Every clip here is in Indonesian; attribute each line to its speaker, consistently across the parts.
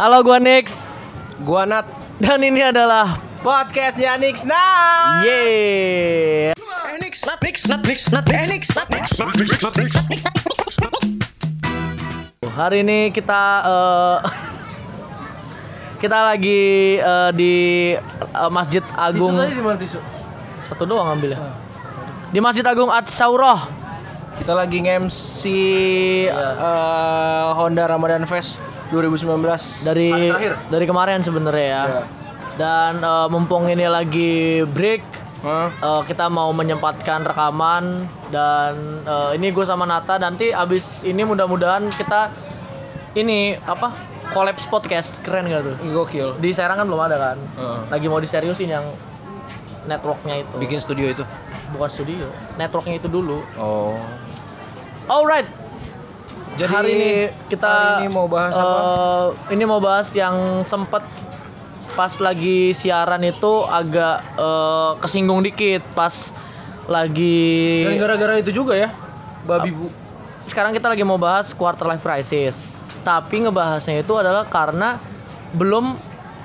Speaker 1: Halo gua Nix.
Speaker 2: Gua Nat.
Speaker 1: Dan ini adalah
Speaker 2: Podcastnya Nix Nah
Speaker 1: Yeay. Hari ini kita eh, kita lagi eh, di eh, Masjid Agung.
Speaker 2: Tisu tadi di mana tisu?
Speaker 1: satu doang ambilnya. Di Masjid Agung At-Sauroh.
Speaker 2: Kita lagi nge-MC eh, Honda Ramadan Fest 2019
Speaker 1: dari dari kemarin sebenarnya ya.
Speaker 2: Iya.
Speaker 1: Dan eh, mumpung ini lagi break,
Speaker 2: Hah?
Speaker 1: eh, kita mau menyempatkan rekaman dan eh, ini gue sama Nata nanti abis ini mudah-mudahan kita ini apa collabs podcast keren gak tuh?
Speaker 2: Gokil
Speaker 1: Di Serang kan belum ada kan?
Speaker 2: Heeh.
Speaker 1: Lagi mau diseriusin yang networknya itu.
Speaker 2: Bikin studio itu
Speaker 1: bukan studio, networknya itu dulu.
Speaker 2: Oh
Speaker 1: Alright.
Speaker 2: Jadi
Speaker 1: hari ini kita
Speaker 2: hari ini mau bahas apa?
Speaker 1: eh, Ini mau bahas yang sempet pas lagi siaran itu agak eh, kesinggung dikit pas lagi
Speaker 2: Dan gara-gara itu juga ya Babi bu
Speaker 1: sekarang kita lagi mau bahas quarter life crisis. Tapi ngebahasnya itu adalah karena belum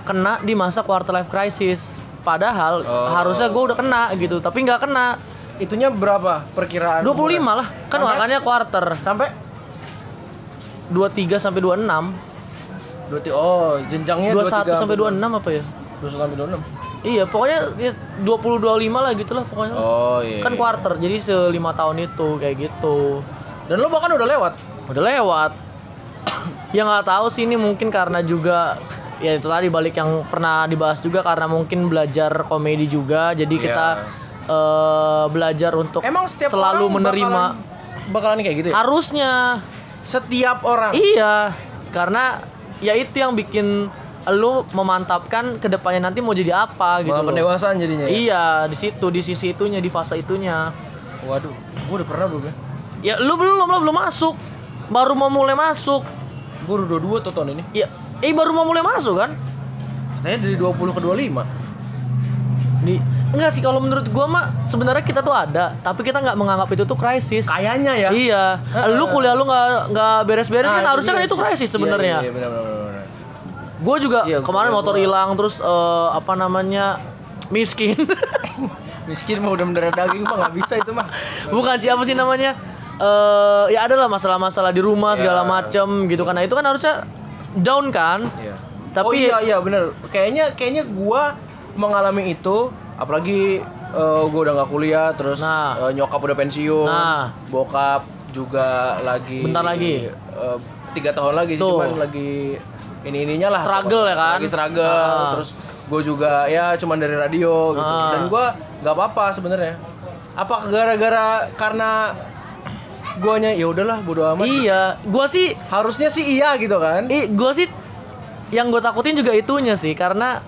Speaker 1: kena di masa quarter life crisis. Padahal
Speaker 2: Oh.
Speaker 1: harusnya gue udah kena gitu, tapi nggak kena.
Speaker 2: Itunya berapa perkiraan
Speaker 1: 25
Speaker 2: umurnya?
Speaker 1: lah, kan makanya quarter
Speaker 2: Sampai
Speaker 1: 23 sampai 26.
Speaker 2: Dua ti- Oh jenjangnya
Speaker 1: 21 sampai 26 apa ya?
Speaker 2: 21 sampai 26
Speaker 1: Iya, pokoknya ya 20 25 lah gitu lah pokoknya.
Speaker 2: Oh iya
Speaker 1: Kan quarter, jadi selima tahun itu kayak gitu.
Speaker 2: Dan lo bahkan udah lewat
Speaker 1: Udah lewat. ya nggak tahu sih ini mungkin karena juga ya itu tadi balik yang pernah dibahas juga karena mungkin belajar komedi juga. Jadi
Speaker 2: Iya.
Speaker 1: kita eh, belajar untuk
Speaker 2: Emang setiap
Speaker 1: selalu
Speaker 2: orang
Speaker 1: menerima
Speaker 2: bakalan, bakalan kayak gitu ya?
Speaker 1: harusnya.
Speaker 2: Setiap orang
Speaker 1: Iya, karena ya itu yang bikin lu memantapkan ke depannya nanti mau jadi apa gitu.
Speaker 2: Malah pendewasaan jadinya ya?
Speaker 1: Iya, di situ, di sisi itunya, di fase itunya.
Speaker 2: Waduh, gua udah pernah belum ya?
Speaker 1: Ya lu belum, lu belum masuk. Baru mau mulai masuk.
Speaker 2: Gua udah 22 tuh tahun ini
Speaker 1: Ya, eh baru mau mulai masuk kan?
Speaker 2: Saya dari 20 ke 25
Speaker 1: Di enggak sih kalau menurut gua mah sebenarnya kita tuh ada, tapi kita nggak menganggap itu tuh krisis.
Speaker 2: Kayaknya ya
Speaker 1: Iya, lu kuliah lu nggak nggak beres-beres
Speaker 2: Nah,
Speaker 1: kan harusnya kan itu krisis sebenarnya.
Speaker 2: Iya, iya, benar, benar, benar, benar.
Speaker 1: Gue juga
Speaker 2: Iya,
Speaker 1: kemarin
Speaker 2: gua-
Speaker 1: motor hilang terus eh, apa namanya miskin.
Speaker 2: Miskin mah udah mendarah daging mah nggak bisa itu mah
Speaker 1: Bukan siapa sih namanya? eh ya adalah masalah-masalah di rumah segala
Speaker 2: Iya.
Speaker 1: macem gitu kan. Nah itu kan harusnya down kan.
Speaker 2: Iya.
Speaker 1: Tapi
Speaker 2: oh iya iya bener Kayaknya kayaknya gua mengalami itu Apalagi eh, gua udah nggak kuliah Terus
Speaker 1: Nah.
Speaker 2: eh, nyokap udah pensiun
Speaker 1: Nah.
Speaker 2: Bokap juga lagi
Speaker 1: Bentar lagi.
Speaker 2: eh, Tiga tahun lagi sih
Speaker 1: Tuh.
Speaker 2: Cuman lagi Ini-ininya lah
Speaker 1: Struggle ya kan?
Speaker 2: Lagi struggle
Speaker 1: Ah.
Speaker 2: Terus gue juga ya cuman dari radio gitu
Speaker 1: Ah.
Speaker 2: Dan gua nggak apa-apa sebenarnya Apa gara-gara karena guanya ya udahlah bodo amat
Speaker 1: iya, gua sih
Speaker 2: harusnya sih iya gitu kan
Speaker 1: Ih, gue sih yang gue takutin juga itunya sih karena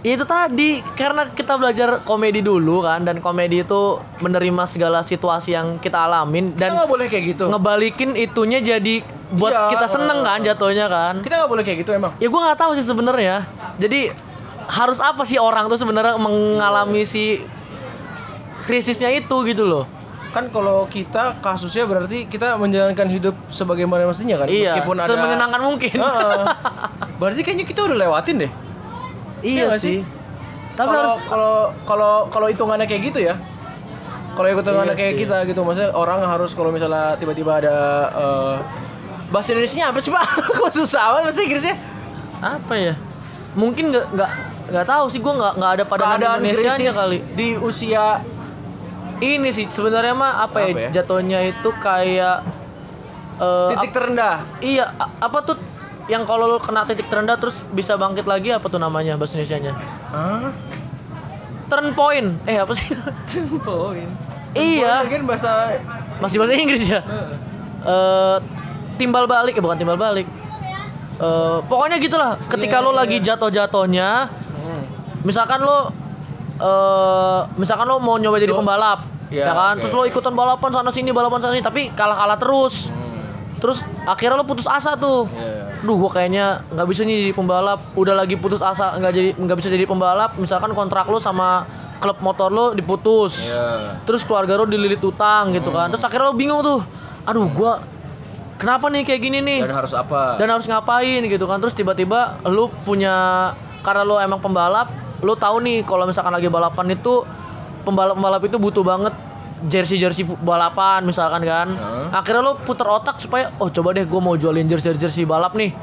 Speaker 1: itu tadi karena kita belajar komedi dulu kan dan komedi itu menerima segala situasi yang kita alamin
Speaker 2: kita
Speaker 1: dan
Speaker 2: nggak boleh kayak gitu.
Speaker 1: ngebalikin itunya jadi buat
Speaker 2: Iya,
Speaker 1: kita seneng kan
Speaker 2: uh,
Speaker 1: jatuhnya kan.
Speaker 2: kita nggak boleh kayak gitu emang.
Speaker 1: Ya gue nggak tahu sih sebenarnya. Jadi harus apa sih orang tuh sebenarnya mengalami si krisisnya itu gitu loh.
Speaker 2: Kan kalau kita kasusnya berarti kita menjalankan hidup sebagaimana mestinya kan
Speaker 1: iya
Speaker 2: meskipun ada
Speaker 1: semenyenangkan mungkin.
Speaker 2: Heeh. berarti kayaknya kita udah lewatin deh
Speaker 1: iya
Speaker 2: nggak
Speaker 1: sih. tapi
Speaker 2: kalau
Speaker 1: harus
Speaker 2: kalau kalau kalau hitungannya kayak gitu ya. Kalau hitungannya
Speaker 1: Iya
Speaker 2: kayak
Speaker 1: sih.
Speaker 2: kita gitu maksudnya orang harus kalau misalnya tiba-tiba ada eh, bahasa Indonesia apa sih pak? Kok susah banget bahasa Inggrisnya?
Speaker 1: Apa ya? Mungkin nggak nggak nggak tahu sih gue nggak nggak ada pada
Speaker 2: keadaan
Speaker 1: Indonesia kali.
Speaker 2: di usia
Speaker 1: ini sih sebenarnya mah apa, ya,
Speaker 2: Apa ya?
Speaker 1: jatuhnya itu kayak eh,
Speaker 2: titik terendah.
Speaker 1: Iya apa tuh yang kalau lu kena titik terendah terus bisa bangkit lagi apa tuh namanya bahasa Indonesia-nya
Speaker 2: Hah?
Speaker 1: turn point eh apa sih
Speaker 2: Poin.
Speaker 1: Iya.
Speaker 2: Poin kan bahasa
Speaker 1: masih bahasa Inggris ya Eh, timbal balik ya bukan timbal balik Eh, pokoknya gitulah ketika
Speaker 2: Iya,
Speaker 1: lo
Speaker 2: iya.
Speaker 1: lagi jatuh-jatuhnya
Speaker 2: Hmm.
Speaker 1: misalkan lo eh misalkan lo mau nyoba jadi
Speaker 2: Lo-
Speaker 1: pembalap
Speaker 2: Iya,
Speaker 1: ya kan
Speaker 2: oke.
Speaker 1: terus lo ikutan balapan sana sini balapan sana sini tapi kalah kalah terus
Speaker 2: Hmm.
Speaker 1: terus akhirnya lo putus asa tuh
Speaker 2: Iya.
Speaker 1: Duh, gua kayaknya nggak bisa nih jadi pembalap. Udah lagi putus asa nggak jadi nggak bisa jadi pembalap. Misalkan kontrak lo sama klub motor lo diputus.
Speaker 2: Iya.
Speaker 1: Terus keluarga lo dililit utang gitu kan. Terus akhirnya lo bingung tuh. Aduh, gua kenapa nih kayak gini nih
Speaker 2: Dan harus apa?
Speaker 1: dan harus ngapain gitu kan terus tiba-tiba lu punya karena lu emang pembalap lu tahu nih kalau misalkan lagi balapan itu pembalap-pembalap itu butuh banget jersey-jersey fu- balapan misalkan kan. Akhirnya lu puter otak supaya oh coba deh gue mau jualin jersey-jersey balap nih.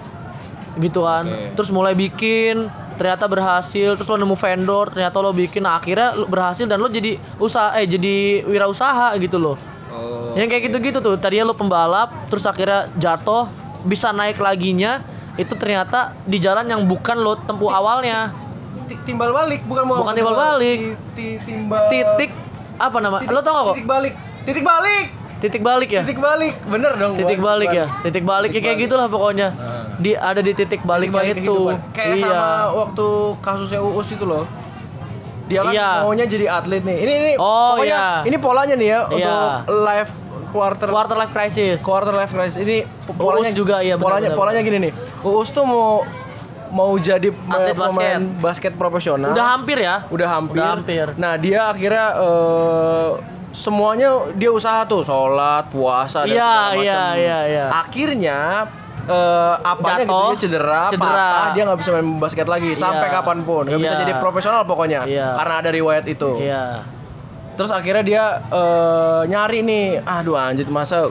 Speaker 1: Gitu kan.
Speaker 2: Oke.
Speaker 1: terus mulai bikin ternyata berhasil. Terus lo nemu vendor ternyata lo bikin. Nah, akhirnya lu berhasil dan lo jadi usaha eh jadi wirausaha gitu loh
Speaker 2: Oh.
Speaker 1: yang kayak gitu-gitu tuh. Tadinya lo pembalap terus akhirnya jatuh bisa naik laginya. Itu ternyata di jalan yang bukan lo tempuh awalnya.
Speaker 2: Ti- timbal balik bukan mau
Speaker 1: Bukan timbal balik.
Speaker 2: Ti- ti- timbal
Speaker 1: titik apa nama
Speaker 2: titik-
Speaker 1: lo tau gak kok
Speaker 2: Titik balik. Titik balik.
Speaker 1: titik balik ya
Speaker 2: Titik balik. Bener dong.
Speaker 1: titik balik ya titik balik ya kayak gitulah pokoknya
Speaker 2: Nah.
Speaker 1: di ada di titik baliknya
Speaker 2: Titik balik
Speaker 1: itu
Speaker 2: kehidupan. Kayak
Speaker 1: iya
Speaker 2: sama waktu kasusnya Uus itu loh. Dia kan
Speaker 1: Iya.
Speaker 2: maunya jadi atlet nih. Ini ini
Speaker 1: Oh,
Speaker 2: pokoknya
Speaker 1: iya.
Speaker 2: ini polanya nih ya
Speaker 1: Iya.
Speaker 2: untuk live quarter
Speaker 1: quarter life crisis
Speaker 2: quarter life crisis ini po- polanya
Speaker 1: juga, iya, benar,
Speaker 2: polanya
Speaker 1: benar,
Speaker 2: polanya gini nih. Uus tuh mau mau jadi
Speaker 1: Atlet
Speaker 2: pemain basket profesional.
Speaker 1: udah hampir ya
Speaker 2: udah hampir.
Speaker 1: Udah hampir.
Speaker 2: Nah dia akhirnya eh, semuanya dia usaha tuh sholat, puasa dan
Speaker 1: Iya,
Speaker 2: segala macam.
Speaker 1: iya, iya, iya.
Speaker 2: Akhirnya eh apanya gitu
Speaker 1: Jatuh,
Speaker 2: dia cedera,
Speaker 1: cedera.
Speaker 2: patah, dia nggak bisa main basket lagi sampai kapan pun, nggak bisa
Speaker 1: Iya.
Speaker 2: jadi profesional pokoknya
Speaker 1: Iya.
Speaker 2: karena ada riwayat itu.
Speaker 1: iya
Speaker 2: Terus akhirnya dia eh, nyari nih, aduh anjir masa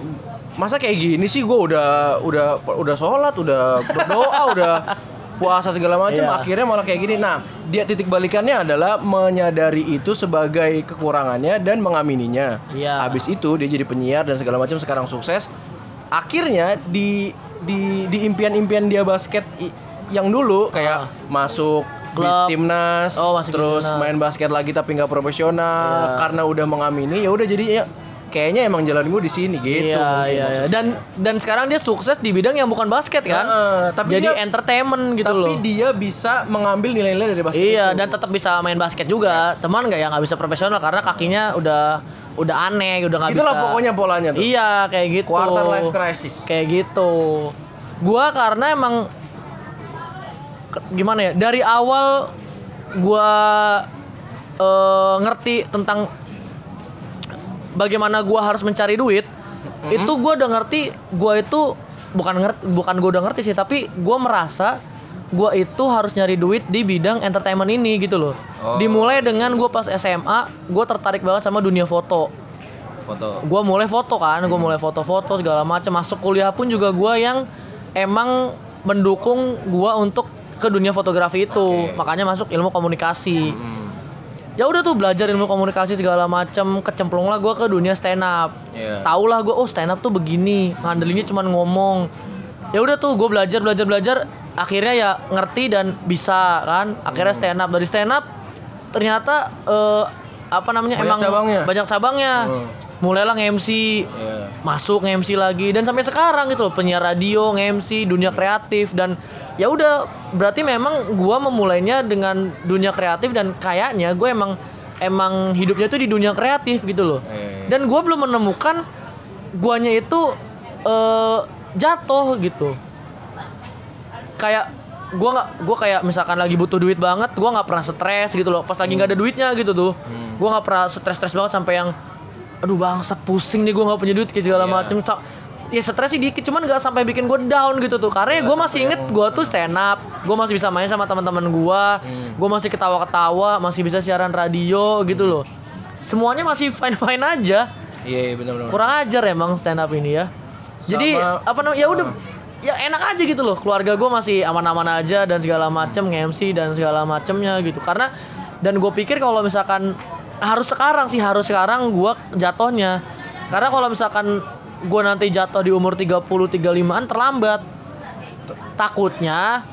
Speaker 2: masa kayak gini sih gue udah udah udah sholat, udah berdoa, udah puasa segala macam,
Speaker 1: Iya.
Speaker 2: akhirnya malah kayak gini. Nah, dia titik balikannya adalah menyadari itu sebagai kekurangannya dan mengamininya.
Speaker 1: Iya.
Speaker 2: Habis itu dia jadi penyiar dan segala macam sekarang sukses. Akhirnya di di di impian-impian dia basket yang dulu kayak masuk di
Speaker 1: Klub.
Speaker 2: timnas,
Speaker 1: Oh, masuk
Speaker 2: terus
Speaker 1: timnas.
Speaker 2: main basket lagi tapi nggak profesional
Speaker 1: Iya.
Speaker 2: karena udah mengamini ya udah jadi ya kayaknya emang jalan gue di sini gitu
Speaker 1: iya iya iya. dan dan sekarang dia sukses di bidang yang bukan basket kan
Speaker 2: Heeh, tapi
Speaker 1: jadi
Speaker 2: dia-
Speaker 1: entertainment gitu
Speaker 2: tapi
Speaker 1: loh
Speaker 2: dia bisa mengambil nilai-nilai dari basket
Speaker 1: Iya
Speaker 2: itu.
Speaker 1: dan tetap bisa main basket juga. Teman nggak ya nggak bisa profesional karena kakinya udah udah aneh, udah nggak bisa.
Speaker 2: itulah pokoknya polanya tuh
Speaker 1: Iya kayak gitu.
Speaker 2: quarter life crisis
Speaker 1: Kayak gitu. Gua karena emang gimana ya dari awal gua eh, ngerti tentang bagaimana gua harus mencari duit itu gua udah ngerti gua itu bukan ngerti bukan gua udah ngerti sih tapi gua merasa gua itu harus nyari duit di bidang entertainment ini gitu loh.
Speaker 2: Oh.
Speaker 1: dimulai dengan gua pas SMA gua tertarik banget sama dunia foto.
Speaker 2: Foto.
Speaker 1: Gua mulai foto kan gua mulai foto-foto segala macam masuk kuliah pun juga gua yang emang mendukung gua untuk ke dunia fotografi itu. Makanya masuk ilmu komunikasi ya udah tuh belajar ilmu komunikasi segala macam kecemplung lah gue ke dunia stand up.
Speaker 2: Iya.
Speaker 1: tau lah gue oh stand up tuh begini ngandelinnya cuma ngomong. Ya udah tuh gue belajar belajar belajar. Akhirnya ya ngerti dan bisa kan? Akhirnya stand up. Dari stand up ternyata eh, apa namanya
Speaker 2: Banyak
Speaker 1: emang
Speaker 2: cabangnya.
Speaker 1: banyak cabangnya.
Speaker 2: Hmm.
Speaker 1: Mulailah nge-MC
Speaker 2: Iya.
Speaker 1: masuk nge-MC lagi. Dan sampai sekarang gitu loh penyiar radio nge-MC dunia kreatif. Dan ya udah berarti memang gua memulainya dengan dunia kreatif dan kayaknya gue emang emang hidupnya tuh di dunia kreatif gitu loh.
Speaker 2: Eh.
Speaker 1: dan gua belum menemukan guanya itu eh, jatuh gitu. Kayak gua nggak gua kayak misalkan lagi butuh duit banget gua nggak pernah stres gitu loh. Pas lagi nggak ada duitnya gitu tuh gua nggak pernah stres stres banget sampai yang aduh bangsat pusing nih gua nggak punya duit kayak segala
Speaker 2: Iya.
Speaker 1: macem. Ya stres sih dikit cuman nggak sampai bikin gue down gitu tuh. Karena ya gue masih inget gue tuh stand up. Gue masih bisa main sama teman-teman gue gue masih ketawa-ketawa masih bisa siaran radio gitu loh. Semuanya masih fine fine aja.
Speaker 2: Iya iya, benar-benar
Speaker 1: kurang ajar emang stand up ini ya. Jadi
Speaker 2: Sama-
Speaker 1: apa namanya ya udah ya enak aja gitu loh. Keluarga gue masih aman-aman aja dan segala macem nge-MC dan segala macemnya gitu. Karena dan gue pikir kalau misalkan harus sekarang sih harus sekarang gue jatuhnya karena kalau misalkan gue nanti jatuh di umur 30 35an terlambat takutnya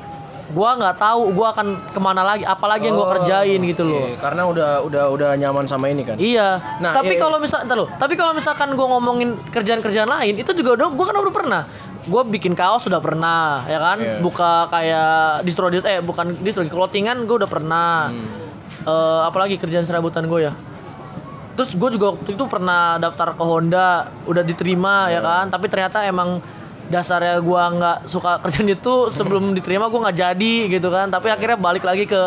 Speaker 1: gue nggak tahu gue akan ke mana lagi apalagi yang gue
Speaker 2: Oh,
Speaker 1: kerjain gitu loh
Speaker 2: iya, karena udah udah udah nyaman sama ini kan
Speaker 1: Iya.
Speaker 2: Nah,
Speaker 1: tapi
Speaker 2: iya,
Speaker 1: kalau misal, entar lo. Tapi kalau misalkan gue ngomongin kerjaan-kerjaan lain, itu juga udah gue kan udah pernah. Gue bikin kaos sudah pernah, ya kan?
Speaker 2: Iya.
Speaker 1: Buka kayak distro eh bukan distro clothingan gue udah pernah.
Speaker 2: Hmm.
Speaker 1: Eh, apalagi kerjaan serabutan gue ya. Terus gue juga waktu itu pernah daftar ke Honda, udah diterima ya
Speaker 2: Iya.
Speaker 1: kan? Tapi ternyata emang dasarnya gue nggak suka kerjaan itu sebelum diterima gue nggak jadi gitu kan. Tapi akhirnya balik lagi ke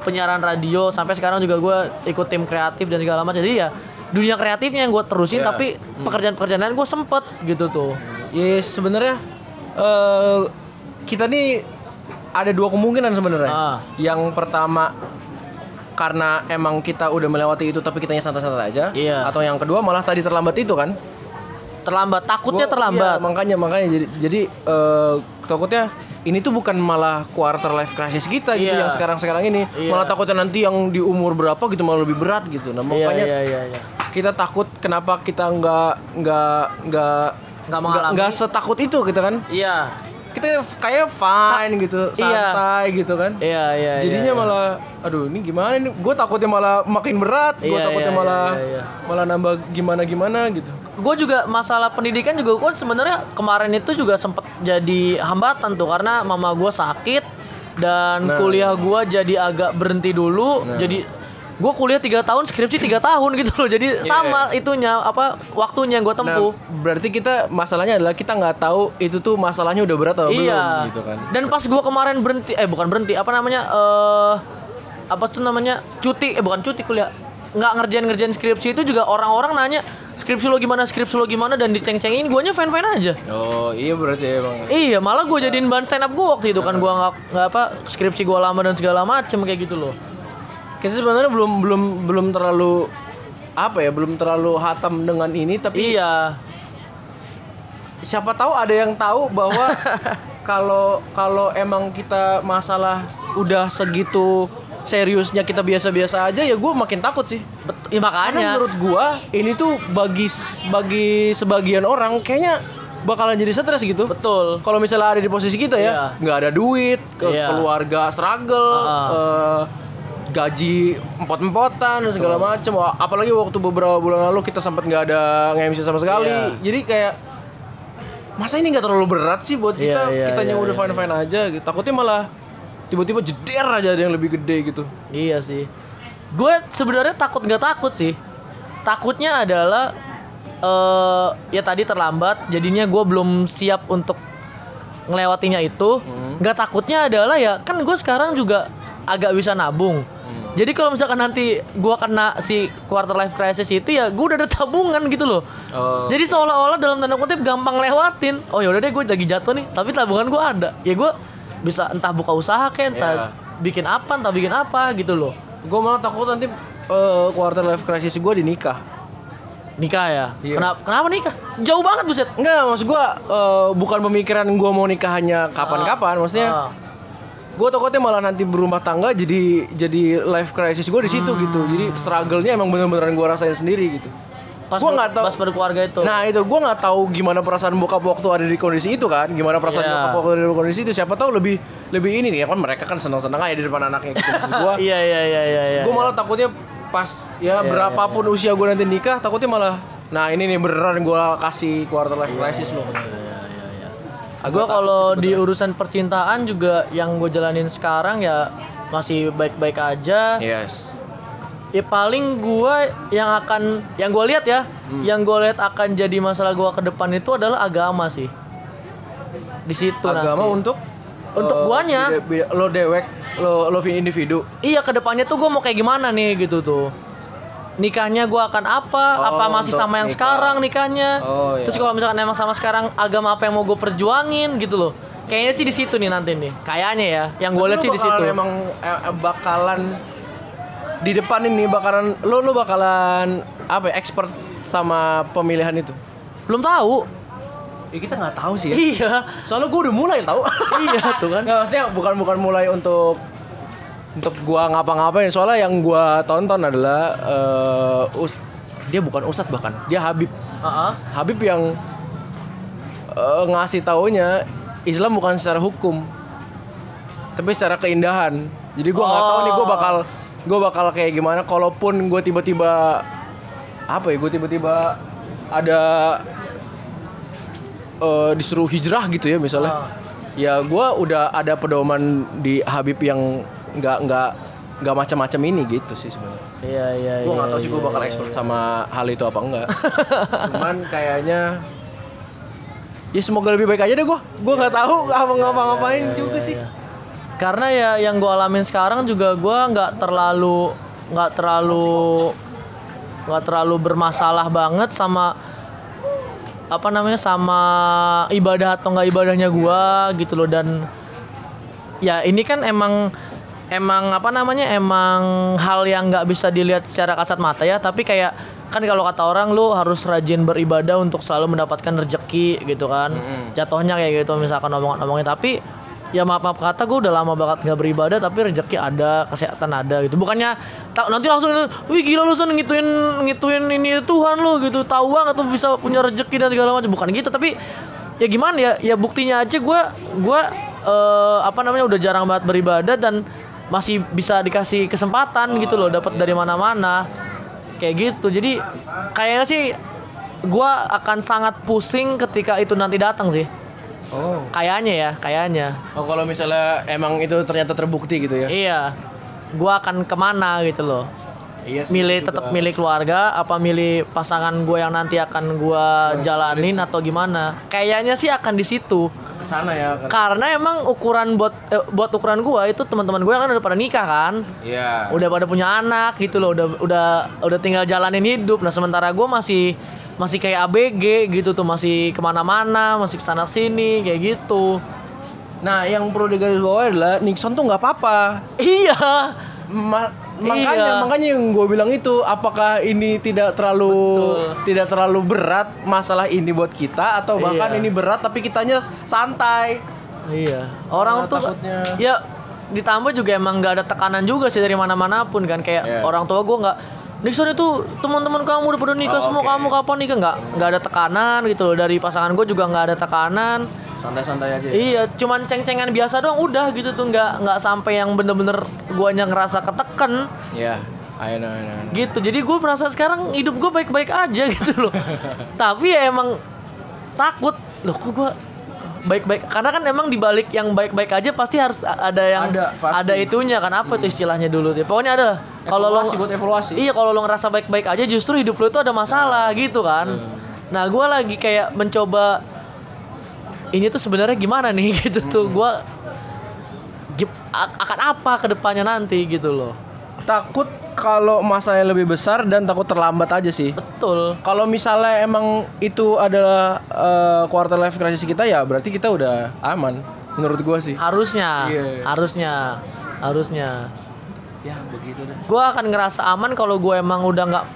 Speaker 1: penyiaran radio sampai sekarang juga gue ikut tim kreatif dan segala macam. Jadi ya dunia kreatifnya yang gue terusin
Speaker 2: Iya.
Speaker 1: tapi pekerjaan-pekerjaan lain gue sempet gitu tuh.
Speaker 2: Ya sebenarnya eh kita nih ada dua kemungkinan sebenarnya.
Speaker 1: Ah.
Speaker 2: Yang pertama karena emang kita udah melewati itu tapi kitanya santai-santai aja.
Speaker 1: Iya.
Speaker 2: Atau yang kedua malah tadi terlambat itu kan?
Speaker 1: Terlambat, takutnya
Speaker 2: Gua-
Speaker 1: terlambat.
Speaker 2: iya, makanya makanya jadi jadi eh, takutnya ini tuh bukan malah quarter life crisis kita gitu
Speaker 1: Iya.
Speaker 2: yang sekarang-sekarang ini.
Speaker 1: Iya.
Speaker 2: Malah takutnya nanti yang di umur berapa gitu malah lebih berat gitu. Nah,
Speaker 1: Iya,
Speaker 2: makanya
Speaker 1: iya, iya, iya.
Speaker 2: kita takut kenapa kita nggak nggak nggak
Speaker 1: Nggak mengalami.
Speaker 2: nggak setakut itu gitu kan
Speaker 1: Iya.
Speaker 2: Kita kayak fine gitu
Speaker 1: Iya.
Speaker 2: santai gitu kan
Speaker 1: Iya, iya,
Speaker 2: jadinya
Speaker 1: iya, iya.
Speaker 2: malah aduh ini gimana nih gue takutnya malah makin berat gue
Speaker 1: Iya,
Speaker 2: takutnya
Speaker 1: iya,
Speaker 2: malah
Speaker 1: iya, iya.
Speaker 2: malah nambah gimana gimana gitu
Speaker 1: gue juga masalah pendidikan juga gue sebenarnya kemarin itu juga sempet jadi hambatan tuh karena mama gue sakit dan
Speaker 2: Nah.
Speaker 1: kuliah gue jadi agak berhenti dulu jadi gue kuliah tiga tahun skripsi tiga tahun gitu loh. Jadi sama itunya apa waktunya gue
Speaker 2: nah
Speaker 1: tempuh.
Speaker 2: berarti kita masalahnya adalah kita nggak tahu itu tuh masalahnya udah berat atau
Speaker 1: iya.
Speaker 2: belum gitu kan.
Speaker 1: Dan pas gue kemarin berhenti eh bukan berhenti apa namanya eh apa tuh namanya cuti eh bukan cuti kuliah. Nggak ngerjain ngerjain skripsi itu juga orang-orang nanya skripsi lo gimana skripsi lo gimana? Dan diceng-cengin guanya fine fine aja.
Speaker 2: Oh iya berarti emang
Speaker 1: Iya, malah gue jadiin bahan stand up gue waktu itu kan. Gue nggak nggak apa skripsi gue lama dan segala macem kayak gitu loh.
Speaker 2: Kita sebenarnya belum belum belum terlalu apa ya belum terlalu hatam dengan ini tapi
Speaker 1: Iya,
Speaker 2: siapa tahu ada yang tahu bahwa kalau kalau emang kita masalah udah segitu seriusnya kita biasa-biasa aja ya gue makin takut sih
Speaker 1: ya
Speaker 2: karena
Speaker 1: makanya.
Speaker 2: menurut gua ini tuh bagi bagi sebagian orang kayaknya bakalan jadi stres gitu
Speaker 1: Betul.
Speaker 2: kalau misalnya ada di posisi kita
Speaker 1: Iya.
Speaker 2: ya nggak ada duit ke
Speaker 1: Iya.
Speaker 2: keluarga struggle
Speaker 1: Uh-uh.
Speaker 2: eh, gaji empot-empotan dan segala macem apalagi waktu beberapa bulan lalu kita sempat nggak ada nge-MC sama sekali
Speaker 1: Iya.
Speaker 2: jadi kayak masa ini nggak terlalu berat sih buat kita
Speaker 1: Iya, iya,
Speaker 2: kitanya
Speaker 1: iya,
Speaker 2: udah
Speaker 1: iya,
Speaker 2: fine fine aja gitu takutnya malah tiba-tiba jeder aja ada yang lebih gede gitu
Speaker 1: Iya sih. Gue sebenarnya takut nggak takut sih. Takutnya adalah eh ya tadi terlambat, jadinya gue belum siap untuk ngelewatinya itu. Nggak takutnya adalah ya kan gue sekarang juga agak bisa nabung. Jadi kalau misalkan nanti gue kena si quarter life crisis itu ya gue udah ada tabungan gitu loh.
Speaker 2: Oh.
Speaker 1: Jadi seolah-olah dalam tanda kutip gampang lewatin. Oh ya udah deh gue lagi jatuh nih, tapi tabungan gue ada. Ya gue bisa entah buka usaha kayak entah
Speaker 2: Iya.
Speaker 1: bikin apa, entah bikin apa gitu loh.
Speaker 2: gue malah takut nanti eh, quarter life crisis gue di nikah
Speaker 1: Nikah ya?
Speaker 2: Iya.
Speaker 1: Kenapa, kenapa nikah? Jauh banget buset.
Speaker 2: Enggak, maksud gua eh, bukan pemikiran gua mau nikah hanya kapan-kapan, maksudnya
Speaker 1: Ah.
Speaker 2: Gua takutnya malah nanti berumah tangga jadi jadi life crisis gua di situ
Speaker 1: Hmm.
Speaker 2: gitu. Jadi struggle-nya emang bener-beneran gua rasain sendiri gitu.
Speaker 1: Pas
Speaker 2: Gua nggak tahu.
Speaker 1: Pas berkeluarga itu.
Speaker 2: Nah itu gua nggak tahu gimana perasaan bokap waktu ada di kondisi itu kan, gimana perasaan
Speaker 1: Iya.
Speaker 2: bokap waktu ada di kondisi itu. Siapa tahu lebih lebih ini nih kan mereka kan senang-senang aja di depan anaknya gitu. Gua,
Speaker 1: Iya iya iya iya iya.
Speaker 2: gua malah takutnya pas ya
Speaker 1: Iya,
Speaker 2: berapapun usia gua nanti nikah, takutnya malah Nah ini nih beneran gua kasih quarter life crisis loh.
Speaker 1: Gue kalau di urusan percintaan juga yang gue jalanin sekarang ya masih baik-baik aja.
Speaker 2: Yes.
Speaker 1: Ya paling gue yang akan yang gue lihat ya,
Speaker 2: Hmm.
Speaker 1: yang gue lihat akan jadi masalah gue ke depan itu adalah agama sih. Di situ
Speaker 2: Agama
Speaker 1: nanti.
Speaker 2: untuk
Speaker 1: Untuk
Speaker 2: eh,
Speaker 1: guanya.
Speaker 2: lo dewek, lo lo individu.
Speaker 1: Iya ke depannya tuh gue mau kayak gimana nih gitu tuh. Nikahnya gue akan apa?
Speaker 2: Oh,
Speaker 1: apa masih sama yang
Speaker 2: nikah.
Speaker 1: sekarang nikahnya?
Speaker 2: Oh, iya.
Speaker 1: Terus kalau misalkan emang sama sekarang agama apa yang mau gue perjuangin gitu loh. Kayaknya sih di situ nih nanti nih. Kayaknya ya, yang gue lihat sih di situ.
Speaker 2: Emang eh, bakalan di depan ini bakalan lo lo bakalan apa ya, expert sama pemilihan itu.
Speaker 1: Belum tahu.
Speaker 2: Ya kita nggak tahu sih ya.
Speaker 1: Iya.
Speaker 2: Soalnya gue udah mulai tahu.
Speaker 1: iya tuh kan.
Speaker 2: Nggak maksudnya bukan bukan mulai untuk untuk gua ngapa-ngapain. Soalnya yang gua tonton adalah eh, us- dia bukan ustadz bahkan dia Habib.
Speaker 1: Heeh.
Speaker 2: Habib yang eh, ngasih taunya Islam bukan secara hukum tapi secara keindahan jadi gua nggak tahu nih gua
Speaker 1: Oh.
Speaker 2: bakal gua bakal kayak gimana kalaupun gua tiba-tiba apa ya gua tiba-tiba ada eh, disuruh hijrah gitu ya misalnya
Speaker 1: Ah.
Speaker 2: ya gua udah ada pedoman di Habib yang nggak nggak nggak macam-macam ini gitu sih sebenarnya
Speaker 1: Iya iya
Speaker 2: gue
Speaker 1: iya.
Speaker 2: nggak tahu sih gue
Speaker 1: iya,
Speaker 2: bakal
Speaker 1: iya.
Speaker 2: expert sama hal itu apa enggak cuman kayaknya ya semoga lebih baik aja deh gue gue nggak tahu apa ngapa-ngapain juga sih
Speaker 1: Iya. Karena ya yang gue alamin sekarang juga gue nggak terlalu nggak terlalu nggak terlalu bermasalah banget sama apa namanya sama ibadah atau enggak ibadahnya gua gitu loh dan ya ini kan emang emang apa namanya emang hal yang nggak bisa dilihat secara kasat mata ya. Tapi kayak kan kalau kata orang lu harus rajin beribadah untuk selalu mendapatkan rezeki gitu kan. Jatuhnya kayak gitu misalkan ngomong-ngomongin tapi ya maaf maaf kata gue udah lama banget nggak beribadah tapi rezeki ada kesehatan ada gitu. Bukannya tak nanti langsung wih gila lu sen ngituin ngituin ini Tuhan lu gitu. Tahu banget tuh bisa punya rezeki dan segala macam. Bukan gitu tapi ya gimana ya? Ya buktinya aja gue gue eh, apa namanya udah jarang banget beribadah dan masih bisa dikasih kesempatan gitu loh dapat dari mana-mana. Kayak gitu. Jadi kayaknya sih gue akan sangat pusing ketika itu nanti datang sih.
Speaker 2: Oh.
Speaker 1: kayaknya ya kayaknya.
Speaker 2: Oh kalau misalnya emang itu ternyata terbukti gitu ya?
Speaker 1: iya. Gue akan ke mana gitu loh
Speaker 2: Iya
Speaker 1: milih tetap milih keluarga apa milih pasangan gue yang nanti akan gue jalanin atau gimana kayaknya sih akan di situ
Speaker 2: ke sana ya. kan?
Speaker 1: karena emang ukuran buat eh, buat ukuran gue itu teman-teman gue kan udah pada nikah kan
Speaker 2: Iya.
Speaker 1: udah pada punya anak gitu loh udah udah udah tinggal jalanin hidup nah sementara gue masih masih kayak ABG gitu tuh masih ke mana-mana masih ke sana sini kayak gitu
Speaker 2: Nah yang perlu digarisbawahi adalah Nixon tuh nggak apa-apa.
Speaker 1: iya
Speaker 2: Ma- makanya
Speaker 1: Iya.
Speaker 2: makanya yang gue bilang itu apakah ini tidak terlalu
Speaker 1: Betul.
Speaker 2: tidak terlalu berat masalah ini buat kita atau bahkan
Speaker 1: Iya.
Speaker 2: ini berat tapi kitanya santai.
Speaker 1: iya orang
Speaker 2: Malah
Speaker 1: tuh
Speaker 2: takutnya.
Speaker 1: ya ditambah juga emang nggak ada tekanan juga sih dari mana-mana pun kan kayak
Speaker 2: Iya.
Speaker 1: orang tua gue nggak Nixon itu teman-teman kamu udah pada nikah
Speaker 2: Oh,
Speaker 1: semua
Speaker 2: oke.
Speaker 1: kamu kapan nikah nggak nggak ada tekanan gitu loh dari pasangan gue juga nggak ada tekanan
Speaker 2: Santai-santai aja.
Speaker 1: Iya, cuman ceng-cengan biasa doang udah gitu tuh nggak nggak sampai yang bener-bener guanya ngerasa keteken
Speaker 2: Iya. Ayo, ayo, ayo.
Speaker 1: gitu. Jadi gue merasa sekarang hidup gue baik-baik aja gitu loh. Tapi ya emang takut loh kok gue baik-baik karena kan emang dibalik yang baik-baik aja pasti harus ada yang
Speaker 2: Ada, pasti.
Speaker 1: ada itunya kan apa tuh istilahnya dulu tuh. Pokoknya ada kalau lo
Speaker 2: buat evaluasi.
Speaker 1: Iya kalau lo ngerasa baik-baik aja justru hidup lo itu ada masalah gitu kan. Nah gue lagi kayak mencoba ini tuh sebenarnya gimana nih gitu tuh gue akan apa ke depannya nanti gitu loh.
Speaker 2: Takut kalau masanya lebih besar dan takut terlambat aja sih.
Speaker 1: Betul.
Speaker 2: Kalau misalnya emang itu adalah eh, quarter life crisis kita ya berarti kita udah aman menurut gua sih.
Speaker 1: Harusnya,
Speaker 2: Iya.
Speaker 1: harusnya, harusnya.
Speaker 2: Ya begitu dah.
Speaker 1: Gue akan ngerasa aman kalau gue emang udah nggak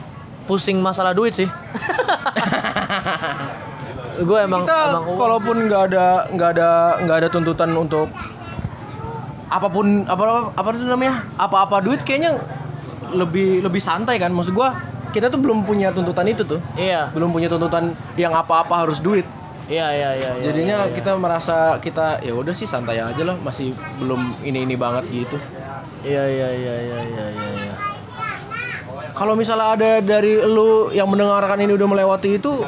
Speaker 1: pusing masalah duit sih. gue emang
Speaker 2: kita
Speaker 1: emang
Speaker 2: kalaupun nggak ada nggak ada nggak ada tuntutan untuk apa pun apa apa itu namanya apa-apa duit kayaknya lebih lebih santai kan maksud gua kita tuh belum punya tuntutan itu tuh
Speaker 1: Iya,
Speaker 2: belum punya tuntutan yang apa-apa harus duit
Speaker 1: iya, iya, iya. iya,
Speaker 2: jadinya
Speaker 1: iya, iya.
Speaker 2: kita merasa kita ya udah sih santai aja lah masih belum ini ini banget gitu
Speaker 1: Iya, iya, iya, iya, iya, iya. iya.
Speaker 2: kalau misalnya ada dari lu yang mendengarkan ini udah melewati itu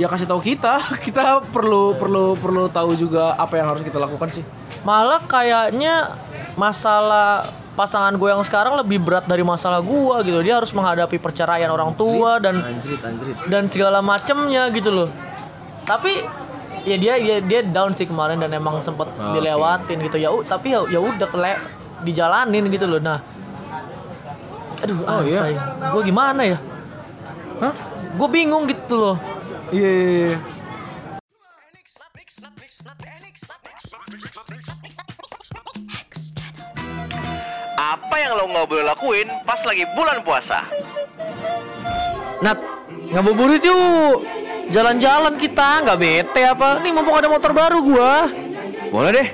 Speaker 2: ya kasih tahu kita kita perlu perlu perlu tahu juga apa yang harus kita lakukan sih
Speaker 1: Malah kayaknya masalah pasangan gue yang sekarang lebih berat dari masalah gue gitu. Dia harus menghadapi perceraian orang tua dan
Speaker 2: anjrit anjrit
Speaker 1: dan segala macemnya gitu loh. Tapi ya dia dia, dia down sih kemarin dan emang sempet
Speaker 2: Oke.
Speaker 1: dilewatin gitu ya. Tapi ya ya udah kele dijalanin gitu loh. Nah, aduh,
Speaker 2: Oh,
Speaker 1: ah,
Speaker 2: iya?
Speaker 1: gue gimana ya?
Speaker 2: Hah?
Speaker 1: Gue bingung gitu loh.
Speaker 2: Iya, iya, iya.
Speaker 3: Apa yang lo nggak boleh lakuin pas lagi bulan puasa?
Speaker 1: Nat, ngabuburit yuk. Jalan-jalan kita, nggak bete apa? Nih mumpung ada motor baru gua.
Speaker 2: Boleh deh.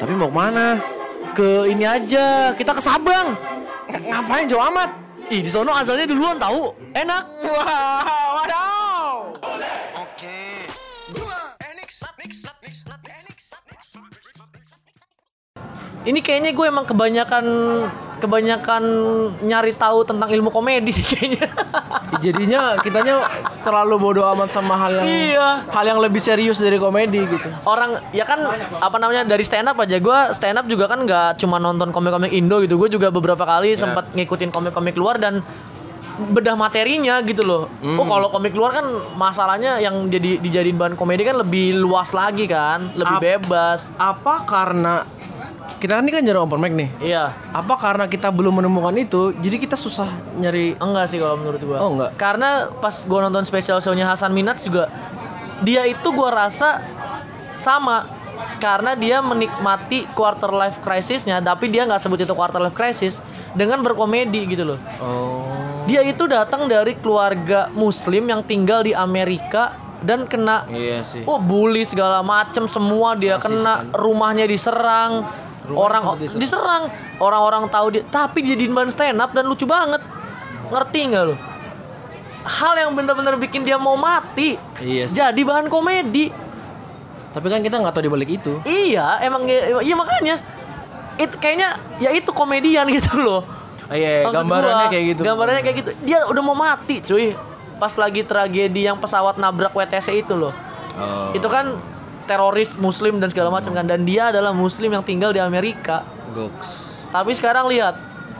Speaker 2: Tapi mau ke mana?
Speaker 1: Ke ini aja, kita ke Sabang.
Speaker 2: Ng- ngapain jauh amat?
Speaker 1: Ih, di sono asalnya duluan tahu. Enak.
Speaker 2: Wah, waduh.
Speaker 1: Ini kayaknya gue emang kebanyakan kebanyakan nyari tahu tentang ilmu komedi sih kayaknya.
Speaker 2: Jadinya kitanya terlalu bodoh amat sama hal yang
Speaker 1: Iya.
Speaker 2: hal yang lebih serius dari komedi gitu.
Speaker 1: Orang ya kan apa namanya dari stand up aja gue stand up juga kan nggak cuma nonton komik-komik Indo gitu. Gue juga beberapa kali sempat ngikutin komik-komik luar dan bedah materinya gitu loh. Oh kalau komik luar kan masalahnya yang jadi dijadiin bahan komedi kan lebih luas lagi kan, lebih
Speaker 2: Ap-
Speaker 1: bebas.
Speaker 2: Apa karena kita kan ini kan jarang open mic nih.
Speaker 1: Iya.
Speaker 2: Apa karena kita belum menemukan itu, jadi kita susah nyari
Speaker 1: Enggak sih kalau menurut gua.
Speaker 2: Oh, enggak.
Speaker 1: Karena pas gua nonton special show-nya Hasan Minaj juga dia itu gua rasa sama karena dia menikmati quarter life crisisnya tapi dia nggak sebut itu quarter life crisis dengan berkomedi gitu loh.
Speaker 2: Oh.
Speaker 1: Dia itu datang dari keluarga muslim yang tinggal di Amerika dan kena
Speaker 2: Iya sih.
Speaker 1: Oh bully segala macem semua dia
Speaker 2: Rasis
Speaker 1: kena
Speaker 2: kan.
Speaker 1: rumahnya diserang
Speaker 2: Rumahnya
Speaker 1: orang
Speaker 2: diserang.
Speaker 1: diserang orang-orang tahu dia tapi jadiin bahan stand up dan lucu banget ngerti nggak lo hal yang bener-bener bikin dia mau mati
Speaker 2: Iya sih.
Speaker 1: jadi bahan komedi
Speaker 2: Tapi kan kita nggak tahu di balik itu.
Speaker 1: iya emang iya makanya itu kayaknya ya itu komedian gitu loh
Speaker 2: Ah, iya,
Speaker 1: Maksud
Speaker 2: gambarannya
Speaker 1: gua,
Speaker 2: kayak gitu.
Speaker 1: gambarannya kayak gitu dia udah mau mati cuy pas lagi tragedi yang pesawat nabrak WTC itu loh
Speaker 2: Oh.
Speaker 1: itu kan teroris muslim dan segala macam kan. Dan dia adalah muslim yang tinggal di Amerika.
Speaker 2: Goks.
Speaker 1: tapi sekarang lihat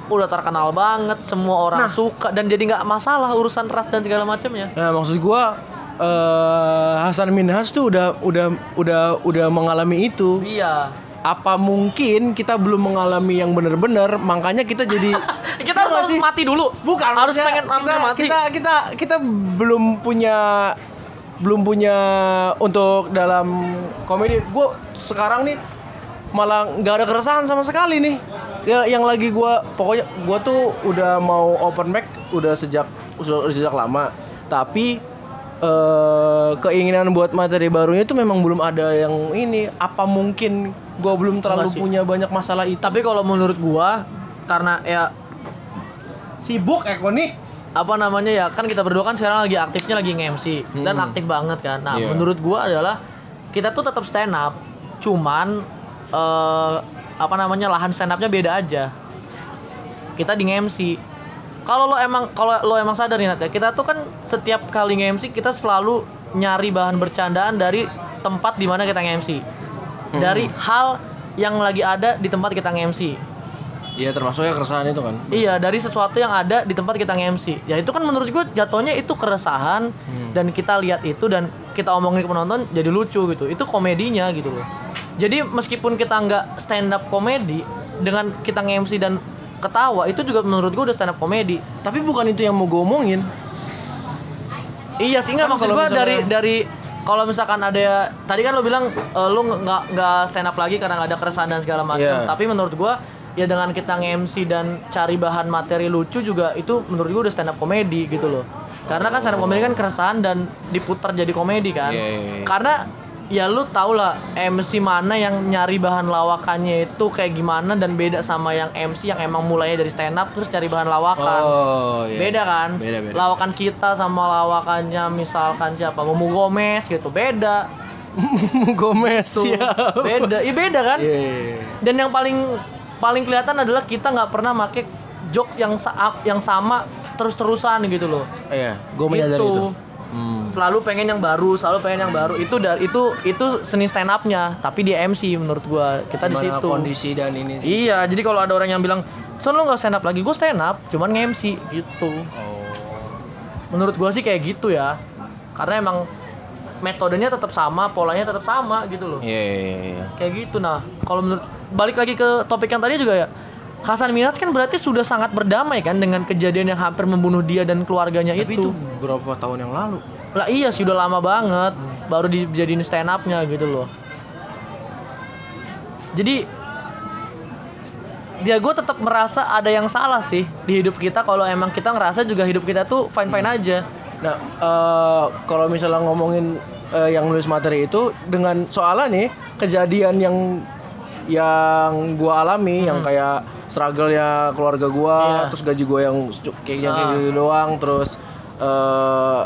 Speaker 1: udah terkenal banget semua orang suka dan jadi nggak masalah urusan ras dan segala macamnya.
Speaker 2: Nah, maksud gua eh Hasan Minhas tuh udah udah udah udah mengalami itu.
Speaker 1: iya.
Speaker 2: Apa mungkin kita belum mengalami yang benar-benar, makanya kita jadi
Speaker 1: kita
Speaker 2: Iya
Speaker 1: harus mati dulu.
Speaker 2: Bukan
Speaker 1: harus pengen
Speaker 2: kita,
Speaker 1: mati.
Speaker 2: Kita kita kita belum punya belum punya untuk dalam komedi. Gue sekarang nih malah nggak ada keresahan sama sekali nih. Ya, yang lagi gua pokoknya gua tuh udah mau open mic udah sejak udah sejak lama. Tapi eh, keinginan buat materi barunya itu memang belum ada yang ini. Apa mungkin gua belum terlalu punya banyak masalah itu?
Speaker 1: tapi kalau menurut gua karena ya
Speaker 2: Sibuk Eko nih.
Speaker 1: Apa namanya ya kan kita berdua kan sekarang lagi aktifnya lagi nge-MC dan aktif banget kan. Nah,
Speaker 2: Iya.
Speaker 1: menurut gua adalah kita tuh tetap stand up. Cuman eh apa namanya lahan stand upnya beda aja. Kita di nge-MC. Kalau lo emang kalau lo emang sadar nih Nat, ya, kita tuh kan setiap kali nge-MC kita selalu nyari bahan bercandaan dari tempat di mana kita nge-MC. Dari hal yang lagi ada di tempat kita nge-MC.
Speaker 2: Iya termasuknya keresahan itu kan.
Speaker 1: Iya, dari sesuatu yang ada di tempat kita nge-MC. Ya itu kan menurut gue jatuhnya itu keresahan dan kita lihat itu dan kita omongin ke penonton jadi lucu gitu. Itu komedinya gitu loh. Jadi meskipun kita nggak stand up komedi dengan kita nge-MC dan ketawa itu juga menurut gue udah stand up komedi.
Speaker 2: Tapi bukan itu yang mau gue omongin.
Speaker 1: Iya sih nggak
Speaker 2: Kan
Speaker 1: maksud gue
Speaker 2: misalnya-
Speaker 1: dari dari kalau misalkan ada tadi kan lo bilang eh, lo nggak nggak stand up lagi karena nggak ada keresahan dan segala macam.
Speaker 2: Iya.
Speaker 1: Tapi menurut gue ya dengan kita nge-MC dan cari bahan materi lucu juga itu menurut gue udah stand up komedi gitu loh. Karena kan stand up komedi kan keresahan dan diputar jadi komedi kan.
Speaker 2: Iya, iya, iya.
Speaker 1: Karena ya lu tau lah MC mana yang nyari bahan lawakannya itu kayak gimana dan beda sama yang MC yang emang mulainya dari stand up terus cari bahan lawakan.
Speaker 2: Oh, iya.
Speaker 1: Beda kan?
Speaker 2: Beda, beda.
Speaker 1: Lawakan kita sama lawakannya misalkan siapa? Momo Gomez gitu. Beda.
Speaker 2: Gomez
Speaker 1: Tuh.
Speaker 2: ya.
Speaker 1: Beda. Iya beda kan?
Speaker 2: Iya, iya, iya.
Speaker 1: Dan yang paling paling kelihatan adalah kita nggak pernah make jokes yang sa yang sama terus-terusan gitu loh.
Speaker 2: Iya, gue menyadari
Speaker 1: Gitu.
Speaker 2: itu. Hmm.
Speaker 1: Selalu pengen yang baru, selalu pengen yang baru. Itu dari itu itu seni stand up-nya, tapi di MC menurut gua. Kita di situ.
Speaker 2: kondisi dan ini sih.
Speaker 1: Iya, jadi kalau ada orang yang bilang, "Son lo nggak stand up lagi?" Gue stand up, cuman nge-MC gitu.
Speaker 2: Oh.
Speaker 1: Menurut gua sih kayak gitu ya. Karena emang metodenya tetap sama, polanya tetap sama gitu loh.
Speaker 2: Iya, iya, iya.
Speaker 1: Kayak gitu nah. Kalau menurut balik lagi ke topik yang tadi juga ya. Hasan Minhaj kan berarti sudah sangat berdamai kan dengan kejadian yang hampir membunuh dia dan keluarganya
Speaker 2: Tapi
Speaker 1: itu.
Speaker 2: itu berapa tahun yang lalu?
Speaker 1: Lah iya sih udah lama banget baru dijadiin stand up-nya gitu loh. Jadi dia gue tetap merasa ada yang salah sih di hidup kita kalau emang kita ngerasa juga hidup kita tuh fine fine aja.
Speaker 2: Nah, eh, kalau misalnya ngomongin eh, yang nulis materi itu dengan soalnya nih kejadian yang yang gua alami yang kayak struggle-nya keluarga gua,
Speaker 1: Hmm. Iya.
Speaker 2: terus gaji gua yang kayak yang kayak
Speaker 1: Ah.
Speaker 2: gitu doang, terus eh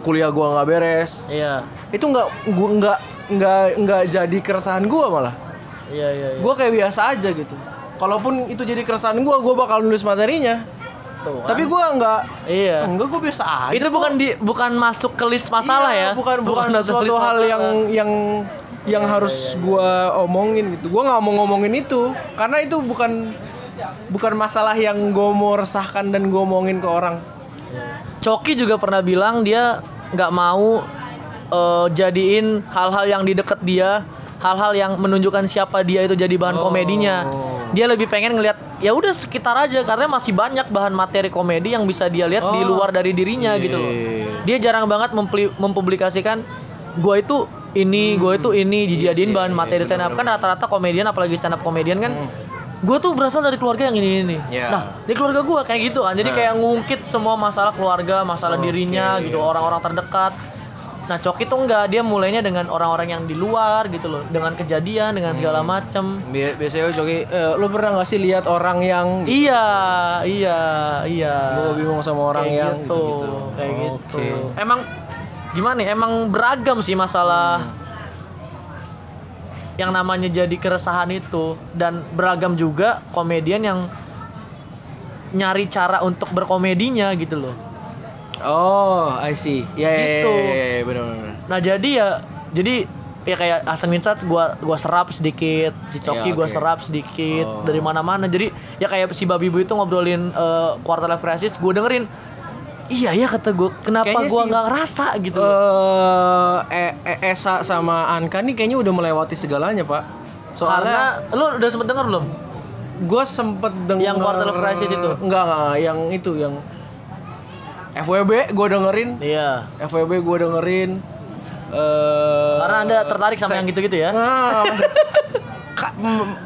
Speaker 2: kuliah gua nggak beres.
Speaker 1: Iya.
Speaker 2: Itu nggak gua nggak nggak nggak jadi keresahan gua malah.
Speaker 1: Iya iya. iya.
Speaker 2: Gua kayak biasa aja gitu. Kalaupun itu jadi keresahan gua, gua bakal nulis materinya.
Speaker 1: Tuh, kan.
Speaker 2: Tapi gua nggak
Speaker 1: iya.
Speaker 2: enggak gua biasa aja.
Speaker 1: Itu
Speaker 2: kok.
Speaker 1: bukan di bukan masuk ke list masalah
Speaker 2: Iya,
Speaker 1: ya.
Speaker 2: bukan bukan,
Speaker 1: ke
Speaker 2: sesuatu hal
Speaker 1: masalah.
Speaker 2: yang yang yang
Speaker 1: Iya,
Speaker 2: harus gua omongin gitu. Gua nggak mau ngomongin itu karena itu bukan bukan masalah yang gua mau resahkan dan gua omongin ke orang.
Speaker 1: Coki juga pernah bilang dia nggak mau eh, jadiin hal-hal yang di deket dia hal-hal yang menunjukkan siapa dia itu jadi bahan
Speaker 2: Oh.
Speaker 1: komedinya. Dia lebih pengen ngelihat ya udah sekitar aja karena masih banyak bahan materi komedi yang bisa dia lihat di
Speaker 2: Oh.
Speaker 1: luar dari dirinya gitu loh. Dia jarang banget mempli- mempublikasikan gua itu ini, gua itu ini dijadiin bahan materi stand up kan rata-rata komedian apalagi stand up komedian kan gue tuh berasal dari keluarga yang ini ini.
Speaker 2: Ya.
Speaker 1: Nah, di keluarga gua kayak gitu kan. Jadi kayak ngungkit semua masalah keluarga, masalah dirinya gitu, orang-orang terdekat. Nah, Coki tuh enggak, dia mulainya dengan orang-orang yang di luar gitu loh, dengan kejadian, dengan segala macem.
Speaker 2: Bi- biasanya Joki eh, lu pernah gak sih lihat orang yang
Speaker 1: Iya, iya, iya.
Speaker 2: Gua bingung sama orang
Speaker 1: Kayak
Speaker 2: yang
Speaker 1: gitu,
Speaker 2: gitu-gitu.
Speaker 1: kayak
Speaker 2: Oke.
Speaker 1: gitu. Emang gimana ya? Emang beragam sih masalah yang namanya jadi keresahan itu dan beragam juga komedian yang nyari cara untuk berkomedinya gitu loh.
Speaker 2: Oh, I see. Ya, ya,
Speaker 1: Gitu.
Speaker 2: ya, ya, ya, benar benar.
Speaker 1: Nah jadi ya jadi ya kayak Hasan Minsat gua gua serap sedikit, si Coki
Speaker 2: Ya,
Speaker 1: gua
Speaker 2: oke.
Speaker 1: serap sedikit
Speaker 2: Oh.
Speaker 1: dari mana-mana. Jadi ya kayak si Babi Bu itu ngobrolin eh, quarter life crisis, gua dengerin iya ya kata gua kenapa
Speaker 2: si-
Speaker 1: nggak ngerasa gitu. loh.
Speaker 2: Eh, eh, Esa sama Anka nih kayaknya udah melewati segalanya, Pak.
Speaker 1: Karena
Speaker 2: Soalnya
Speaker 1: lu udah sempet denger belum?
Speaker 2: gue sempet denger
Speaker 1: Yang Quarter Life Crisis itu?
Speaker 2: Enggak, enggak, yang itu yang FWB gue dengerin.
Speaker 1: Iya.
Speaker 2: FWB gue dengerin. eh
Speaker 1: Karena Anda tertarik sama yang gitu-gitu ya?
Speaker 2: Nah,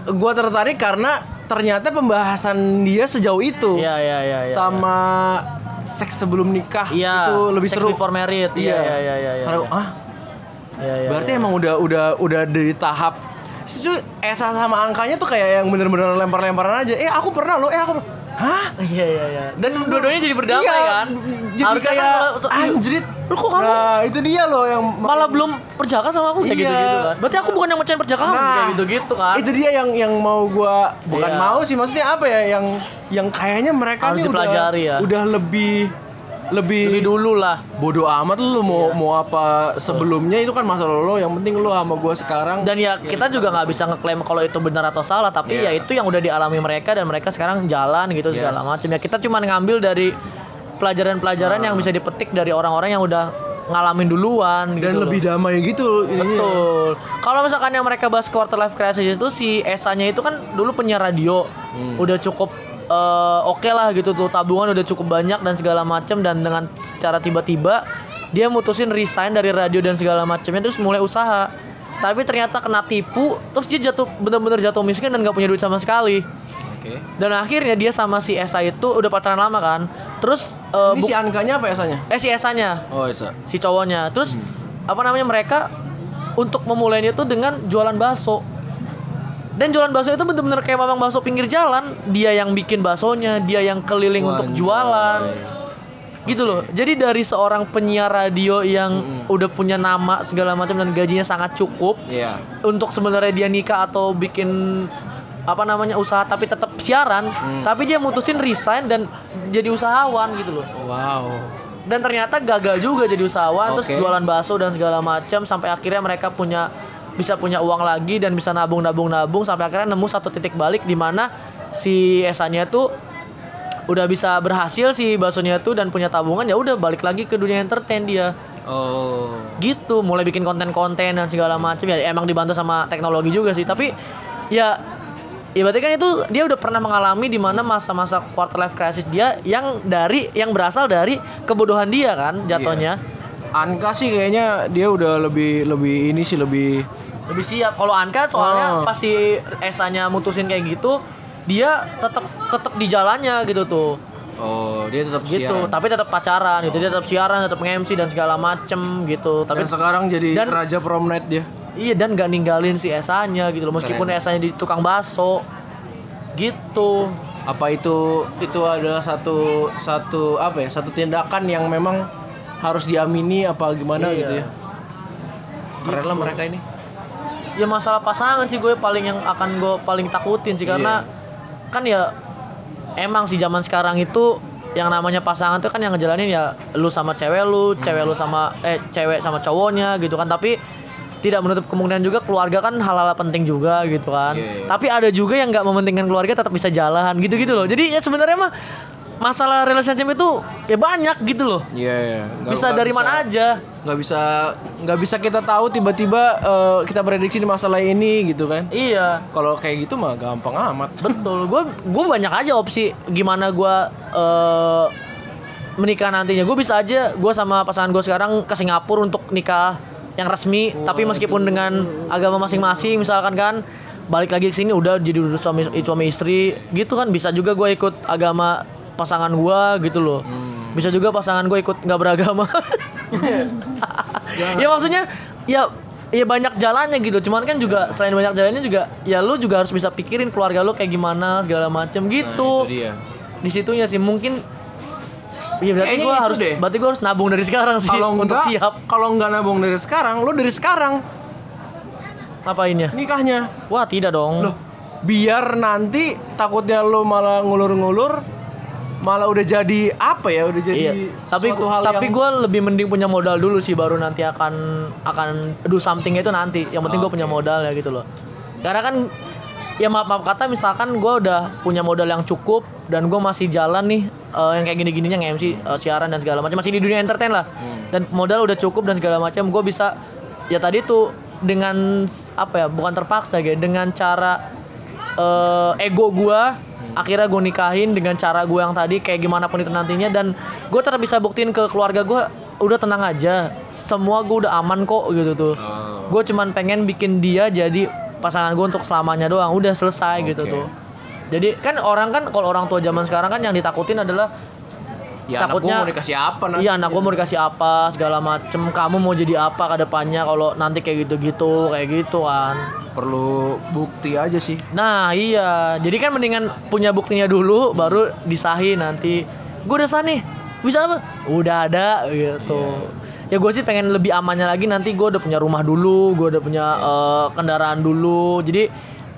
Speaker 2: gue tertarik karena ternyata pembahasan dia sejauh itu
Speaker 1: Iya, iya, iya, iya.
Speaker 2: sama seks sebelum nikah
Speaker 1: Iya,
Speaker 2: itu lebih
Speaker 1: sex
Speaker 2: seru.
Speaker 1: before married. Iya, iya, iya, iya, iya.
Speaker 2: Karena, ah,
Speaker 1: Iya, iya.
Speaker 2: berarti emang udah udah udah di tahap itu Esa sama angkanya tuh kayak yang bener-bener lempar-lemparan aja. Eh aku pernah loh, eh aku pernah. Hah?
Speaker 1: Iya, iya, iya. Dan dua-duanya jadi berdamai
Speaker 2: Iya,
Speaker 1: kan?
Speaker 2: jadi
Speaker 1: Harusnya
Speaker 2: kayak,
Speaker 1: kan kalau- so-
Speaker 2: anjrit.
Speaker 1: Lu kok kamu
Speaker 2: Nah, itu dia loh yang
Speaker 1: malah belum perjaka sama aku kayak
Speaker 2: Iya.
Speaker 1: gitu-gitu kan. Berarti aku bukan yang mecahin perjakaan
Speaker 2: Nah,
Speaker 1: kayak gitu-gitu kan.
Speaker 2: Itu dia yang yang mau gua bukan
Speaker 1: Iya.
Speaker 2: mau sih maksudnya apa ya yang yang kayaknya mereka
Speaker 1: Harus
Speaker 2: nih
Speaker 1: dipelajari
Speaker 2: udah
Speaker 1: ya.
Speaker 2: udah lebih lebih,
Speaker 1: Lebih dulu lah.
Speaker 2: bodoh amat lu mau
Speaker 1: Iya.
Speaker 2: mau apa sebelumnya itu kan masalah lo yang penting lu sama gua sekarang
Speaker 1: Dan ya kita juga nggak bisa ngeklaim kalau itu benar atau salah, tapi
Speaker 2: Iya.
Speaker 1: ya itu yang udah dialami mereka dan mereka sekarang jalan gitu segala
Speaker 2: Yes.
Speaker 1: macam. Ya kita cuma ngambil dari pelajaran-pelajaran yang bisa dipetik dari orang-orang yang udah ngalamin duluan
Speaker 2: dan
Speaker 1: gitu loh.
Speaker 2: lebih damai gitu.
Speaker 1: Betul. Kalau misalkan yang mereka bahas quarter life crisis itu si Esanya itu kan dulu penyiar radio,
Speaker 2: Hmm.
Speaker 1: udah cukup eh, oke lah gitu tuh tabungan udah cukup banyak dan segala macem dan dengan secara tiba-tiba dia mutusin resign dari radio dan segala macamnya terus mulai usaha. Tapi ternyata kena tipu, terus dia jatuh bener-bener jatuh miskin dan nggak punya duit sama sekali.
Speaker 2: Oke.
Speaker 1: Dan akhirnya dia sama si Esa itu udah pacaran lama kan. Terus eh,
Speaker 2: Ini si Ankanya apa esanya?
Speaker 1: eh si Esanya
Speaker 2: Oh, Esa.
Speaker 1: si cowoknya. Terus
Speaker 2: Hmm.
Speaker 1: apa namanya mereka untuk memulainya itu dengan jualan bakso. Dan jualan bakso itu bener-bener kayak mamang bakso pinggir jalan. Dia yang bikin baksonya, dia yang keliling untuk
Speaker 2: Wanjay.
Speaker 1: jualan. Gitu loh. Jadi dari seorang penyiar radio yang udah punya nama segala macam dan gajinya sangat cukup
Speaker 2: Iya.
Speaker 1: untuk sebenarnya dia nikah atau bikin apa namanya usaha tapi tetap siaran,
Speaker 2: Hmm.
Speaker 1: tapi dia mutusin resign dan jadi usahawan gitu loh
Speaker 2: Wow.
Speaker 1: dan ternyata gagal juga jadi usahawan terus
Speaker 2: Oke.
Speaker 1: jualan bakso dan segala macam sampai akhirnya mereka punya bisa punya uang lagi dan bisa nabung nabung nabung sampai akhirnya nemu satu titik balik di mana si Esanya tuh udah bisa berhasil si baksonya tuh dan punya tabungan ya udah balik lagi ke dunia entertain dia.
Speaker 2: Oh.
Speaker 1: gitu mulai bikin konten-konten dan segala macam ya emang dibantu sama teknologi juga sih tapi ya ya berarti kan itu dia udah pernah mengalami di mana masa-masa quarter life crisis dia yang dari yang berasal dari kebodohan dia kan jatuhnya.
Speaker 2: Anka sih kayaknya dia udah lebih lebih ini sih lebih
Speaker 1: lebih siap kalau Anka soalnya
Speaker 2: Oh.
Speaker 1: pas si Esanya mutusin kayak gitu dia tetap tetap di jalannya gitu tuh
Speaker 2: Oh, dia tetap
Speaker 1: gitu
Speaker 2: siaran.
Speaker 1: tapi tetap pacaran gitu dia tetap siaran tetap nge-MC dan segala macem gitu tapi
Speaker 2: Dan sekarang jadi
Speaker 1: dan-
Speaker 2: raja prom night dia.
Speaker 1: Iya dan gak ninggalin si Esanya gitu loh meskipun
Speaker 2: Keren.
Speaker 1: Esanya di tukang bakso gitu.
Speaker 2: Apa itu itu adalah satu satu apa ya? Satu tindakan yang memang harus diamini apa gimana
Speaker 1: Iya.
Speaker 2: gitu ya. Keren lah mereka ini.
Speaker 1: Ya masalah pasangan sih gue paling yang akan gue paling takutin sih karena kan ya emang sih zaman sekarang itu yang namanya pasangan tuh kan yang ngejalanin ya lu sama cewek lu, cewek lu sama eh cewek sama cowoknya gitu kan tapi tidak menutup kemungkinan juga keluarga kan hal-hal penting juga gitu kan.
Speaker 2: Iya, iya.
Speaker 1: Tapi ada juga yang nggak mementingkan keluarga tetap bisa jalan gitu-gitu loh. Jadi ya sebenarnya mah masalah relationship itu ya banyak gitu loh.
Speaker 2: Iya, iya. Nggak-
Speaker 1: bisa
Speaker 2: nggak
Speaker 1: dari mana aja.
Speaker 2: nggak bisa nggak bisa kita tahu tiba-tiba eh, kita prediksi di masalah ini gitu kan
Speaker 1: Iya.
Speaker 2: kalau kayak gitu mah gampang amat
Speaker 1: Betul, gue gue banyak aja opsi gimana gue eh menikah nantinya. Gue bisa aja gue sama pasangan gue sekarang ke Singapura untuk nikah yang resmi, tapi meskipun dengan agama masing-masing, misalkan kan balik lagi ke sini udah jadi suami suami istri gitu kan bisa juga gue ikut agama pasangan gue gitu loh. Bisa juga pasangan gue ikut nggak beragama. ya maksudnya ya ya banyak jalannya gitu. Cuman kan juga selain banyak jalannya juga ya lu juga harus bisa pikirin keluarga lu kayak gimana segala macem gitu.
Speaker 2: itu dia.
Speaker 1: Di situnya sih mungkin ya berarti gua
Speaker 2: itu
Speaker 1: harus
Speaker 2: deh.
Speaker 1: berarti gua harus nabung dari sekarang sih
Speaker 2: kalau
Speaker 1: untuk
Speaker 2: enggak
Speaker 1: siap.
Speaker 2: kalau enggak nabung dari sekarang lo dari sekarang.
Speaker 1: Ngapainnya
Speaker 2: nikahnya.
Speaker 1: Wah tidak dong.
Speaker 2: Loh biar nanti takutnya lo malah ngulur-ngulur malah udah jadi apa ya udah jadi
Speaker 1: Iya, tapi
Speaker 2: suatu hal
Speaker 1: tapi
Speaker 2: yang
Speaker 1: gue lebih mending punya modal dulu sih baru nanti akan akan do something itu nanti. Yang penting gue punya modal ya gitu loh. Karena kan ya maaf maaf kata misalkan gue udah punya modal yang cukup dan gue masih jalan nih eh, yang kayak gini-gininya nge-MC eh, siaran dan segala macam masih di dunia entertain lah dan modal udah cukup dan segala macam gue bisa ya tadi tuh dengan apa ya bukan terpaksa gitu dengan cara eh, ego gua akhirnya gue nikahin dengan cara gue yang tadi kayak gimana pun itu nantinya. Dan gue tetap bisa buktiin ke keluarga gue udah tenang aja semua gue udah aman kok gitu tuh. Gue cuman pengen bikin dia jadi pasangan gue untuk selamanya doang. Udah selesai gitu
Speaker 2: Oke.
Speaker 1: tuh. Jadi kan orang kan kalau orang tua zaman sekarang kan yang ditakutin adalah
Speaker 2: ya anak
Speaker 1: takutnya
Speaker 2: gua mau dikasih apa nanti
Speaker 1: Iya anak gue mau dikasih apa segala macem. Kamu mau jadi apa ke depannya Kalau nanti kayak gitu-gitu Kayak gitu kan
Speaker 2: perlu bukti aja sih.
Speaker 1: Nah iya. Jadi kan mendingan punya buktinya dulu Baru disahin nanti. Gue udah sah nih. Bisa apa? Udah ada gitu. Ya gue sih pengen lebih amannya lagi Nanti gue udah punya rumah dulu Gue udah punya eh, kendaraan dulu. Jadi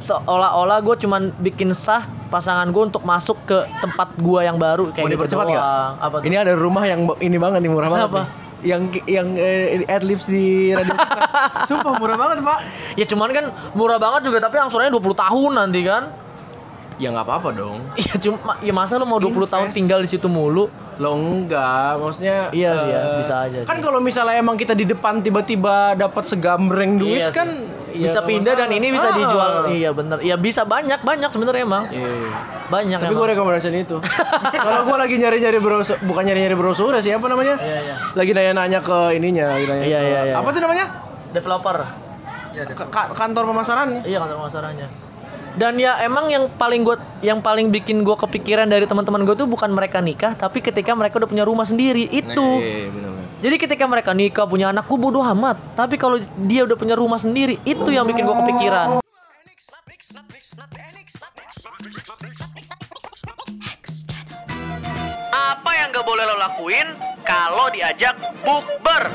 Speaker 1: seolah-olah gue cuman bikin sah pasangan gue untuk masuk ke tempat gue yang baru kayak
Speaker 2: mau
Speaker 1: gitu
Speaker 2: dipercepat nggak
Speaker 1: doang. Apa tuh?
Speaker 2: ini ada rumah yang ini banget nih murah banget
Speaker 1: Apa?
Speaker 2: nih. yang yang eh, adlibs di radio sumpah murah banget pak
Speaker 1: Ya cuman kan murah banget juga tapi angsurannya 20 tahun nanti kan.
Speaker 2: Ya nggak apa-apa dong
Speaker 1: Ya cuma ya masa lu mau 20 tahun
Speaker 2: Invest.
Speaker 1: tinggal di situ mulu?
Speaker 2: Lo enggak, maksudnya
Speaker 1: Iya sih ya,
Speaker 2: eh,
Speaker 1: bisa aja sih.
Speaker 2: Kan kalau misalnya emang kita di depan tiba-tiba dapat segambreng duit
Speaker 1: Iya sih.
Speaker 2: kan ya
Speaker 1: bisa pindah dan ini bisa
Speaker 2: Ah.
Speaker 1: dijual. Iya bener. Ya bisa banyak banyak sebenarnya emang.
Speaker 2: Iya.
Speaker 1: Banyak
Speaker 2: Tapi
Speaker 1: emang.
Speaker 2: gue rekomendasiin itu. Kalau gue lagi nyari-nyari brosur, bukan nyari-nyari brosur ya siapa namanya?
Speaker 1: Iya, iya.
Speaker 2: Lagi nanya-nanya ke ininya, lagi nanya
Speaker 1: Iya,
Speaker 2: ke-
Speaker 1: iya, iya,
Speaker 2: Apa
Speaker 1: iya.
Speaker 2: tuh namanya?
Speaker 1: Developer.
Speaker 2: Ka- ka- kantor pemasaran.
Speaker 1: Iya kantor pemasarannya. Dan ya emang yang paling gue yang paling bikin gue kepikiran dari teman-teman gue tuh bukan mereka nikah, tapi ketika mereka udah punya rumah sendiri itu.
Speaker 2: Iya, benar.
Speaker 1: Jadi ketika mereka nikah punya anak gue bodoh amat. Tapi kalau dia udah punya rumah sendiri itu yang bikin gue kepikiran.
Speaker 3: Apa yang gak boleh lo lakuin kalau diajak bukber?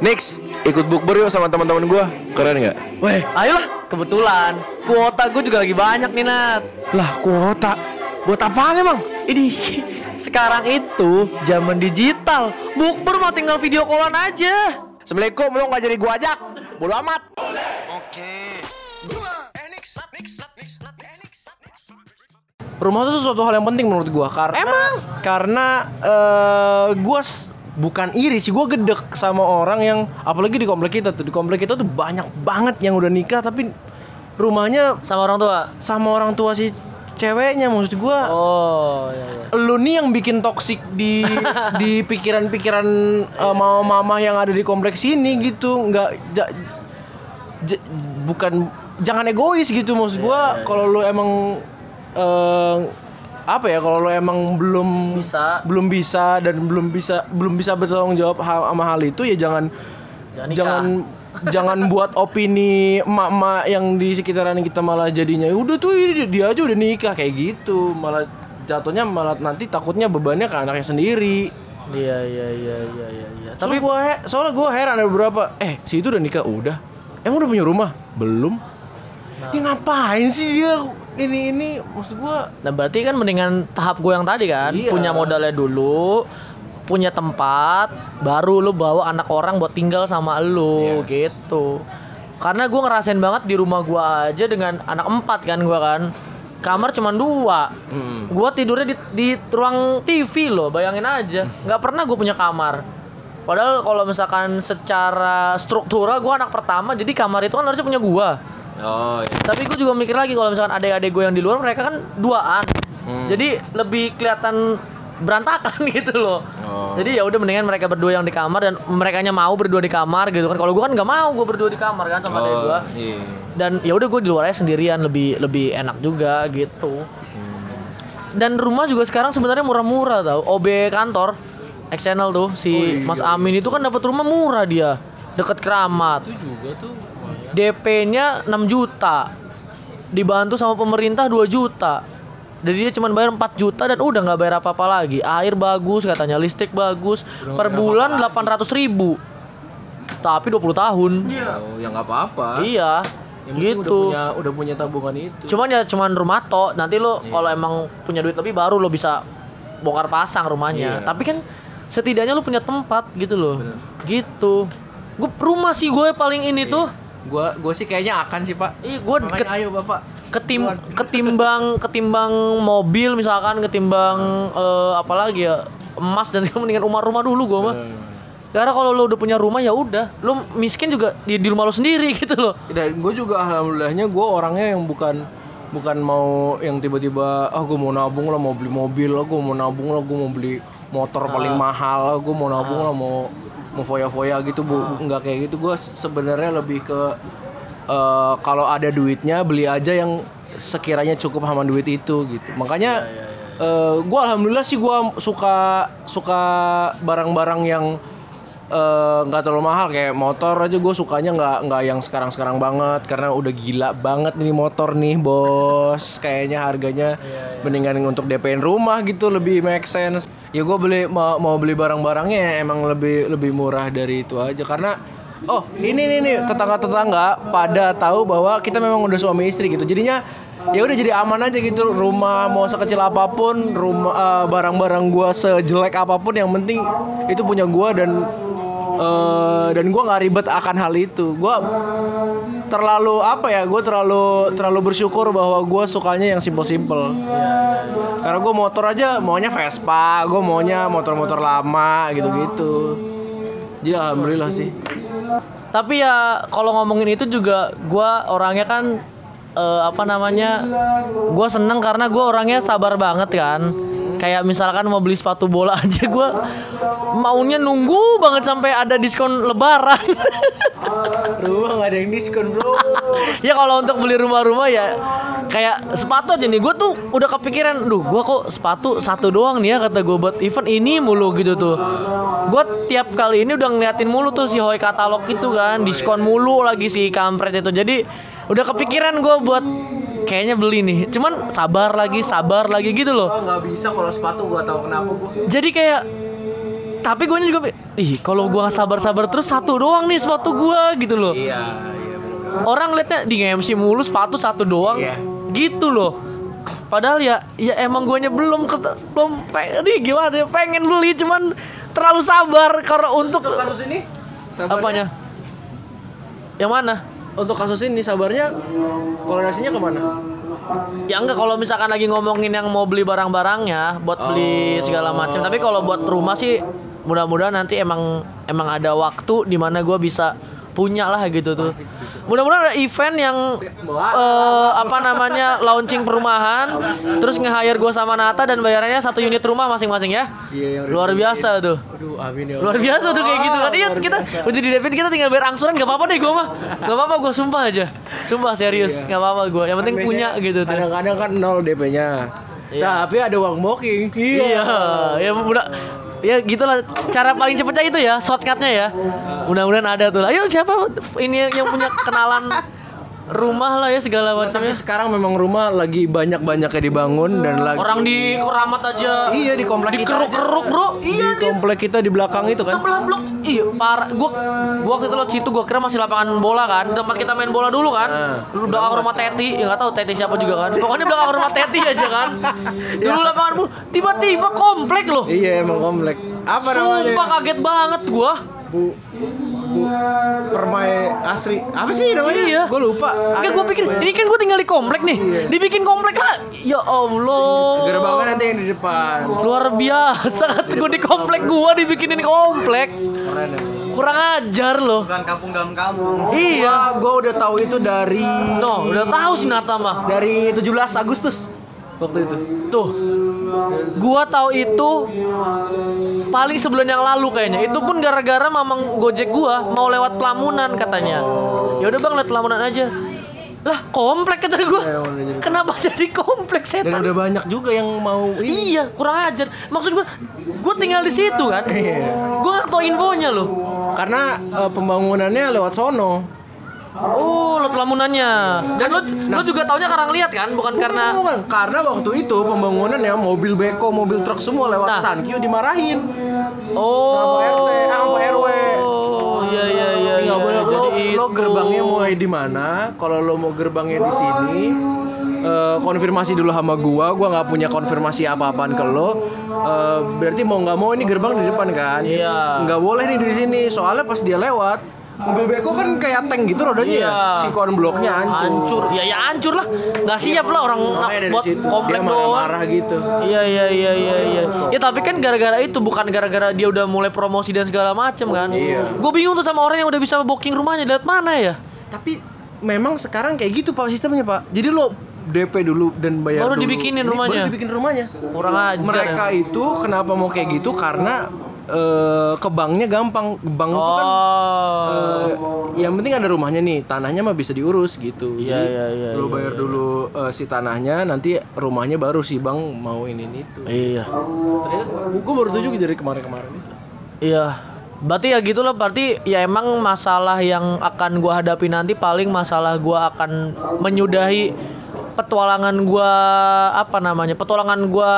Speaker 2: Nix, ikut bukber yuk sama teman-teman gue. Keren nggak?
Speaker 1: Weh, ayolah. Kebetulan kuota gue juga lagi banyak nih Nat.
Speaker 2: Lah kuota. Buat apaan emang?
Speaker 1: Ini sekarang itu zaman digital. Bukber mah tinggal video callan aja.
Speaker 2: Assalamualaikum, lo nggak jadi gua ajak. Bodo amat. Rumah itu suatu hal yang penting menurut gua karena
Speaker 1: Emang?
Speaker 2: karena eh gua bukan iri sih gua gedek sama orang yang apalagi di komplek kita tuh. Di komplek kita tuh banyak banget yang udah nikah tapi rumahnya
Speaker 1: Sama orang tua.
Speaker 2: sama orang tua si ceweknya maksud gua.
Speaker 1: Oh, iya, iya.
Speaker 2: lu nih yang bikin toksik di di pikiran-pikiran eh, mama-mama yang ada di kompleks ini gitu. Nggak ja- ja- bukan jangan egois gitu maksud gua. Kalau lu emang eh, apa ya kalau lu emang belum
Speaker 1: Bisa.
Speaker 2: belum bisa dan belum bisa belum bisa bertanggung jawab sama hal itu ya jangan
Speaker 1: Jangan
Speaker 2: jangan jangan buat opini emak-emak yang di sekitaran kita malah jadinya udah tuh dia aja udah nikah. Kayak gitu. Malah jatuhnya malah nanti takutnya bebannya ke anaknya sendiri.
Speaker 1: Iya, iya, iya, iya, iya, iya.
Speaker 2: tapi he- soalnya gue heran ada beberapa eh si itu udah nikah? Udah. Emang udah punya rumah? Belum.
Speaker 1: Nah.
Speaker 2: ini ngapain sih dia ini ini maksud gua
Speaker 1: Nah berarti kan mendingan tahap gue yang tadi kan
Speaker 2: Iya.
Speaker 1: Punya modalnya dulu Punya tempat Baru lu bawa anak orang buat tinggal sama lu Gitu Karena gue ngerasain banget di rumah gue aja dengan anak empat kan gue kan kamar cuma dua.
Speaker 2: Mm.
Speaker 1: Gua tidurnya di, di ruang TV loh, bayangin aja. Nggak pernah gue punya kamar. Padahal kalau misalkan secara struktural gua anak pertama, jadi kamar itu kan harusnya punya gua.
Speaker 2: Oh, iya.
Speaker 1: Tapi gue juga mikir lagi kalau misalkan adik-adik gue yang di luar mereka kan duaan.
Speaker 2: Hmm.
Speaker 1: Jadi lebih kelihatan berantakan gitu loh.
Speaker 2: Oh.
Speaker 1: Jadi ya udah mendingan mereka berdua yang di kamar dan mereka mau berdua di kamar gitu kan. Kalau gue kan nggak mau gue berdua di kamar kan sama adik gue.
Speaker 2: iya.
Speaker 1: Dan ya udah gue di luar aja sendirian lebih lebih enak juga gitu. Dan rumah juga sekarang sebenarnya murah-murah tau. OB kantor channel tuh si Mas Amin itu kan dapat rumah murah dia deket keramat.
Speaker 2: Itu juga tuh.
Speaker 1: DP-nya 6 juta. Dibantu sama pemerintah 2 juta. Jadi dia cuma bayar 4 juta dan udah nggak bayar apa-apa lagi. Air bagus katanya, listrik bagus. per bulan 800 ribu. Tapi 20 tahun.
Speaker 2: Oh, ya nggak apa-apa.
Speaker 1: Iya.
Speaker 2: Yang
Speaker 1: gitu.
Speaker 2: Udah punya udah punya tabungan itu.
Speaker 1: Cuman ya cuman rumah to. Nanti lo
Speaker 2: Iya.
Speaker 1: kalau emang punya duit lebih baru lo bisa bongkar pasang rumahnya.
Speaker 2: Iya.
Speaker 1: Tapi kan setidaknya lo punya tempat gitu loh. Gitu. Gue rumah sih gue paling ini tuh.
Speaker 2: Gua gua sih kayaknya akan sih, Pak.
Speaker 1: Ih, gue
Speaker 2: Makanya ayo, Bapak.
Speaker 1: ketim ketimbang ketimbang mobil misalkan ketimbang eh, apalagi ya emas dan mendingan rumah-rumah dulu gue mah. Karena kalau lo udah punya rumah ya udah. Lo miskin juga di, di rumah lo sendiri gitu loh.
Speaker 2: Dan gue juga alhamdulillahnya gue orangnya yang bukan bukan mau yang tiba-tiba ah gue mau nabung lah mau beli mobil lah gue mau nabung lah gue mau beli motor paling mahal lah gue mau nabung lah mau mau foya-foya gitu bu. Nggak kayak gitu. Gue sebenarnya lebih ke eh, kalau ada duitnya beli aja yang sekiranya cukup sama duit itu gitu. Makanya gue alhamdulillah sih gue suka suka barang-barang yang eh, nggak terlalu mahal. Kayak motor aja gue sukanya nggak nggak yang sekarang sekarang banget. Karena udah gila banget nih motor nih bos. Kayaknya harganya mendingan untuk DP-in rumah gitu lebih make sense ya gue beli mau, mau beli barang-barangnya yang emang lebih lebih murah dari itu aja. Karena oh ini nih nih tetangga-tetangga pada tahu bahwa kita memang udah suami istri gitu. Jadinya ya udah jadi aman aja gitu. Rumah mau sekecil apa pun rumah eh, barang-barang gua sejelek apa pun yang penting itu punya gua dan eh, dan gua nggak ribet akan hal itu. Gua terlalu apa ya gue terlalu terlalu bersyukur bahwa gua sukanya yang simple-simple. Karena gue motor aja maunya Vespa gue maunya motor-motor lama gitu-gitu. Jadi alhamdulillah sih.
Speaker 1: Tapi ya kalau ngomongin itu juga gua orangnya kan eh, apa namanya gua seneng karena gua orangnya sabar banget kan kayak misalkan mau beli sepatu bola aja gua maunya nunggu banget sampai ada diskon lebaran.
Speaker 2: Rumah nggak ada yang diskon bro.
Speaker 1: Ya kalau untuk beli rumah-rumah ya kayak sepatu aja nih. Gue tuh udah kepikiran duh gue kok sepatu satu doang nih ya kata gue buat event ini mulu gitu tuh. Gue tiap kali ini udah ngeliatin mulu tuh si Hoi katalog itu kan diskon mulu lagi si kampret itu. Jadi udah kepikiran gue buat kayaknya beli nih. Cuman sabar lagi sabar lagi gitu loh.
Speaker 2: Oh nggak bisa kalau sepatu gua tahu kenapa gua.
Speaker 1: jadi kayak tapi gue juga ih kalau gue nggak sabar-sabar terus satu doang nih sepatu gue gitu loh.
Speaker 2: Iya, iya
Speaker 1: orang liatnya di MC mulu sepatu satu doang
Speaker 2: Iya.
Speaker 1: gitu loh. Padahal ya ya emang guanya belum kes, belum pengen nih gimana ya pengen beli cuman terlalu sabar. Karena untuk
Speaker 2: Untuk kasus ini? Sabarnya?
Speaker 1: Apanya? Yang mana
Speaker 2: Untuk kasus ini sabarnya koordinasinya ke mana?
Speaker 1: ya enggak. Kalau misalkan lagi ngomongin yang mau beli barang-barangnya buat beli segala macam. Tapi kalau buat rumah sih mudah-mudahan nanti emang emang ada waktu di mana gua bisa punya lah gitu tuh. Mudah-mudahan ada event yang eh, apa namanya launching perumahan terus nge-hire gua sama Nata dan bayarannya satu unit rumah masing-masing ya.
Speaker 2: Iya, yang
Speaker 1: luar biasa tuh.
Speaker 2: Aduh, amin ya.
Speaker 1: luar biasa tuh kayak gitu. Kan iya kita udah di kita tinggal bayar angsuran gak apa-apa deh gue mah. Gak apa-apa gue sumpah aja. Sumpah serius.
Speaker 2: Iya.
Speaker 1: gak apa-apa gue yang penting
Speaker 2: Kan
Speaker 1: punya gitu tuh.
Speaker 2: Kadang-kadang kan nol DP-nya.
Speaker 1: Iya.
Speaker 2: Tapi ada uang booking.
Speaker 1: iya. Ya mudah ya gitulah. Cara paling cepetnya itu ya shortcutnya ya. Mudah-mudahan ada tuh ayo siapa ini yang punya kenalan rumah lah ya segala
Speaker 2: Tapi
Speaker 1: macamnya
Speaker 2: sekarang memang rumah lagi banyak-banyaknya dibangun dan lagi
Speaker 1: orang di keramat aja
Speaker 2: Iya di komplek
Speaker 1: di
Speaker 2: kita. aja.
Speaker 1: keruk-keruk bro iya
Speaker 2: Di komplek kita di belakang itu kan.
Speaker 1: Sebelah blok. Iya, parah. Gua gua waktu itu lo situ gua kira masih lapangan bola kan. Tempat kita main bola dulu kan.
Speaker 2: Nah,
Speaker 1: belakang rumah Teti. Ya enggak tahu Teti siapa juga kan. Pokoknya belakang rumah Teti aja kan. Dulu lapangan bola. Tiba-tiba komplek loh.
Speaker 2: Iya emang komplek. Apa namanya?
Speaker 1: Sumpah kaget banget gua.
Speaker 2: Bu Bu Permai Asri. Apa sih namanya?
Speaker 1: Iya.
Speaker 2: Gue lupa.
Speaker 1: Enggak gue pikir ini kan gue tinggal di komplek nih.
Speaker 2: Iya.
Speaker 1: Dibikin komplek lah. Ya Allah.
Speaker 2: gerbangnya nanti yang di depan.
Speaker 1: Luar biasa gue di komplek gua dibikinin komplek.
Speaker 2: Keren ya.
Speaker 1: Kurang ajar loh.
Speaker 4: Bukan kampung dalam kampung.
Speaker 1: Iya.
Speaker 2: Gua, gua udah tahu itu dari
Speaker 1: No, udah tahu sih Nata mah.
Speaker 2: dari 17 Agustus waktu itu.
Speaker 1: Tuh. Gua tahu itu paling sebulan yang lalu kayaknya. Itu pun gara-gara mamang Gojek gua mau lewat Pelamunan katanya. Ya udah Bang, lewat Pelamunan aja. Lah, komplek kata gua.
Speaker 2: Ya, udah jadi-
Speaker 1: Kenapa jadi komplek
Speaker 2: Dan
Speaker 1: setan?
Speaker 2: udah banyak juga yang mau ini.
Speaker 1: Iya, kurang ajar. Maksud gua, gua tinggal di situ kan. Gua nggak tahu infonya loh.
Speaker 2: Karena eh, pembangunannya lewat sono.
Speaker 1: Oh, lo pelamunannya. Dan lo, lo juga taunya karena lihat kan, bukan karena
Speaker 2: Bukan, bukan. karena waktu itu pembangunannya mobil beko, mobil truk semua lewat
Speaker 1: Nah.
Speaker 2: Sankyu dimarahin.
Speaker 1: Oh.
Speaker 2: Sama RT, sama Pak RW.
Speaker 1: Oh, iya iya iya.
Speaker 2: Nggak
Speaker 1: iya,
Speaker 2: boleh lo, lo gerbangnya mulai di mana? Kalau lo mau gerbangnya di sini, eh, konfirmasi dulu sama gua. Gua nggak punya konfirmasi apa-apaan ke lo. Eh, berarti mau nggak mau ini gerbang di depan kan?
Speaker 1: Iya.
Speaker 2: Nggak boleh nih di sini. Soalnya pas dia lewat, mobil beko kan kayak tank gitu rodanya.
Speaker 1: Iya.
Speaker 2: ya. Si kon bloknya hancur.
Speaker 1: Hancur. Ya ya hancur lah. Nggak siap lah orang
Speaker 2: dari
Speaker 1: buat
Speaker 2: situ
Speaker 1: komplek
Speaker 2: dia marah-marah gitu.
Speaker 1: Iya iya iya iya iya. Ya tapi kan gara-gara itu bukan gara-gara dia udah mulai promosi dan segala macem kan.
Speaker 2: Iya.
Speaker 1: Gue bingung tuh sama orang yang udah bisa booking rumahnya lihat mana ya.
Speaker 2: Tapi memang sekarang kayak gitu pak sistemnya pak. Jadi lo DP dulu dan bayar
Speaker 1: Baru
Speaker 2: dulu.
Speaker 1: dibikinin
Speaker 2: Ini
Speaker 1: rumahnya.
Speaker 2: Baru dibikin rumahnya.
Speaker 1: Kurang ajar.
Speaker 2: Mereka
Speaker 1: ya.
Speaker 2: itu kenapa mau kayak gitu karena eh, ke banknya gampang. Bank itu kan
Speaker 1: Oh.
Speaker 2: eh, yang penting ada rumahnya nih, tanahnya mah bisa diurus gitu.
Speaker 1: Iya,
Speaker 2: Jadi
Speaker 1: iya, iya,
Speaker 2: lo
Speaker 1: iya,
Speaker 2: bayar dulu eh, si tanahnya, nanti rumahnya baru si bank mau ini itu.
Speaker 1: Iya.
Speaker 2: Ternyata gue baru tuh juga dari kemarin-kemarin itu.
Speaker 1: Iya. Berarti ya gitulah berarti ya emang masalah yang akan gua hadapi nanti paling masalah gua akan menyudahi petualangan gua apa namanya? Petualangan gua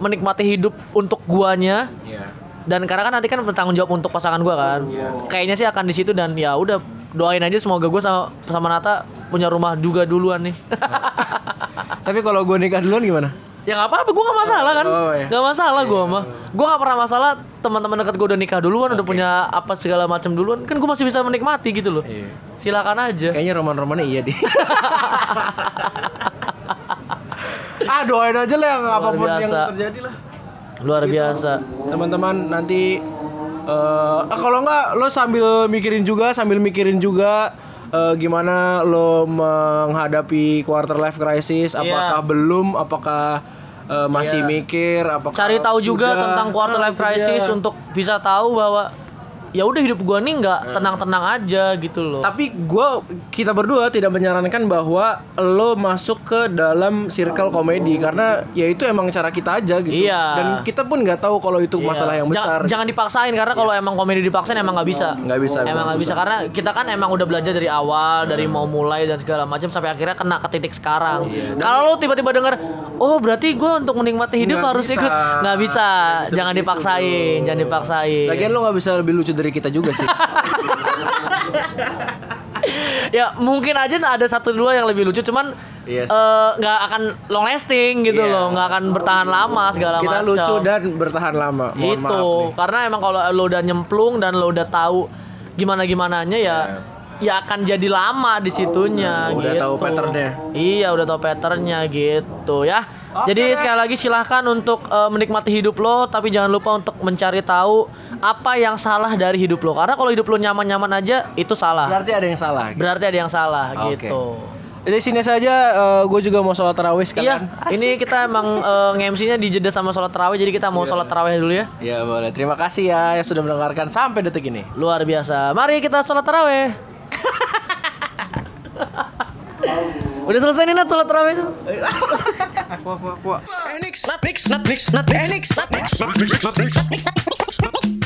Speaker 1: menikmati hidup untuk guanya
Speaker 2: Iya.
Speaker 1: Dan karena kan nanti kan bertanggung jawab untuk pasangan gua kan. Kayaknya sih akan di situ dan ya udah doain aja semoga gua sama sama Nata punya rumah juga duluan nih.
Speaker 2: Tapi kalau gue nikah duluan gimana?
Speaker 1: ya nggak apa-apa, gue nggak masalah kan,
Speaker 2: Oh, iya.
Speaker 1: nggak masalah gue mah. Gue nggak pernah masalah teman-teman dekat gue udah nikah duluan, udah punya apa segala macam duluan, kan gue masih bisa menikmati gitu loh.
Speaker 2: Iya.
Speaker 1: Silakan aja.
Speaker 2: Kayaknya roman-romannya iya deh. ah doain aja lah yang apa pun yang
Speaker 1: biasa.
Speaker 2: terjadi lah.
Speaker 1: Luar biasa.
Speaker 2: Teman-teman nanti eh ah, kalau nggak lo sambil mikirin juga sambil mikirin juga eh, gimana lo menghadapi quarter life crisis apakah
Speaker 1: Iya.
Speaker 2: belum apakah eh, masih
Speaker 1: Iya.
Speaker 2: mikir apakah
Speaker 1: Cari tahu juga
Speaker 2: sudah?
Speaker 1: tentang quarter
Speaker 2: Nah,
Speaker 1: life crisis
Speaker 2: dia.
Speaker 1: untuk bisa tahu bahwa ya udah hidup gua nih nggak tenang-tenang aja gitu loh.
Speaker 2: Tapi gua kita berdua tidak menyarankan bahwa lo masuk ke dalam circle komedi karena ya itu emang cara kita aja gitu.
Speaker 1: Iya.
Speaker 2: Dan kita pun nggak tahu kalau itu
Speaker 1: Iya.
Speaker 2: masalah yang besar.
Speaker 1: Jangan, dipaksain karena kalau emang komedi dipaksain emang nggak bisa.
Speaker 2: Nggak bisa,
Speaker 1: Emang nggak bisa karena kita kan emang udah belajar dari awal, dari mau mulai dan segala macam sampai akhirnya kena ke titik sekarang.
Speaker 2: Iya,
Speaker 1: Kalau lo tiba-tiba denger, oh berarti gue untuk menikmati hidup
Speaker 2: Nggak
Speaker 1: harus
Speaker 2: bisa.
Speaker 1: ikut, nggak bisa.
Speaker 2: Bisa
Speaker 1: jangan
Speaker 2: begitu
Speaker 1: dipaksain, jangan dipaksain.
Speaker 2: Lagian lo nggak bisa lebih lucu dari kita juga sih.
Speaker 1: ya mungkin aja ada satu dua yang lebih lucu, cuman
Speaker 2: Iya
Speaker 1: eh, nggak akan long lasting gitu
Speaker 2: Iya.
Speaker 1: loh, nggak akan bertahan lama segala
Speaker 2: kita
Speaker 1: macam.
Speaker 2: lucu dan bertahan lama. Mohon
Speaker 1: itu
Speaker 2: maaf nih.
Speaker 1: karena emang kalau lo udah nyemplung dan lo udah tahu gimana gimananya ya ya akan jadi lama di situnya
Speaker 2: Udah
Speaker 1: gitu.
Speaker 2: tahu patternnya.
Speaker 1: iya udah tahu patternnya gitu ya
Speaker 2: Oke
Speaker 1: jadi sekali lagi silahkan untuk eh, menikmati hidup lo tapi jangan lupa untuk mencari tahu apa yang salah dari hidup lo karena kalau hidup lo nyaman-nyaman aja itu salah
Speaker 2: Berarti ada yang salah.
Speaker 1: berarti ada yang salah
Speaker 2: Oke.
Speaker 1: gitu
Speaker 2: Jadi sini saja gue juga mau sholat tarawih
Speaker 1: Iya,
Speaker 2: sekalian.
Speaker 1: ini kita emang eh, nge-MC-nya dijeda sama sholat tarawih, jadi kita mau sholat tarawih dulu ya.
Speaker 2: Ya boleh. Terima kasih ya yang sudah mendengarkan sampai detik ini.
Speaker 1: Luar biasa. Mari kita sholat taraweh. Udah selesai nih Nat sholat taraweh itu?
Speaker 4: Aku aku aku.
Speaker 3: Next, next, next, next, next, next, next, next, next, next,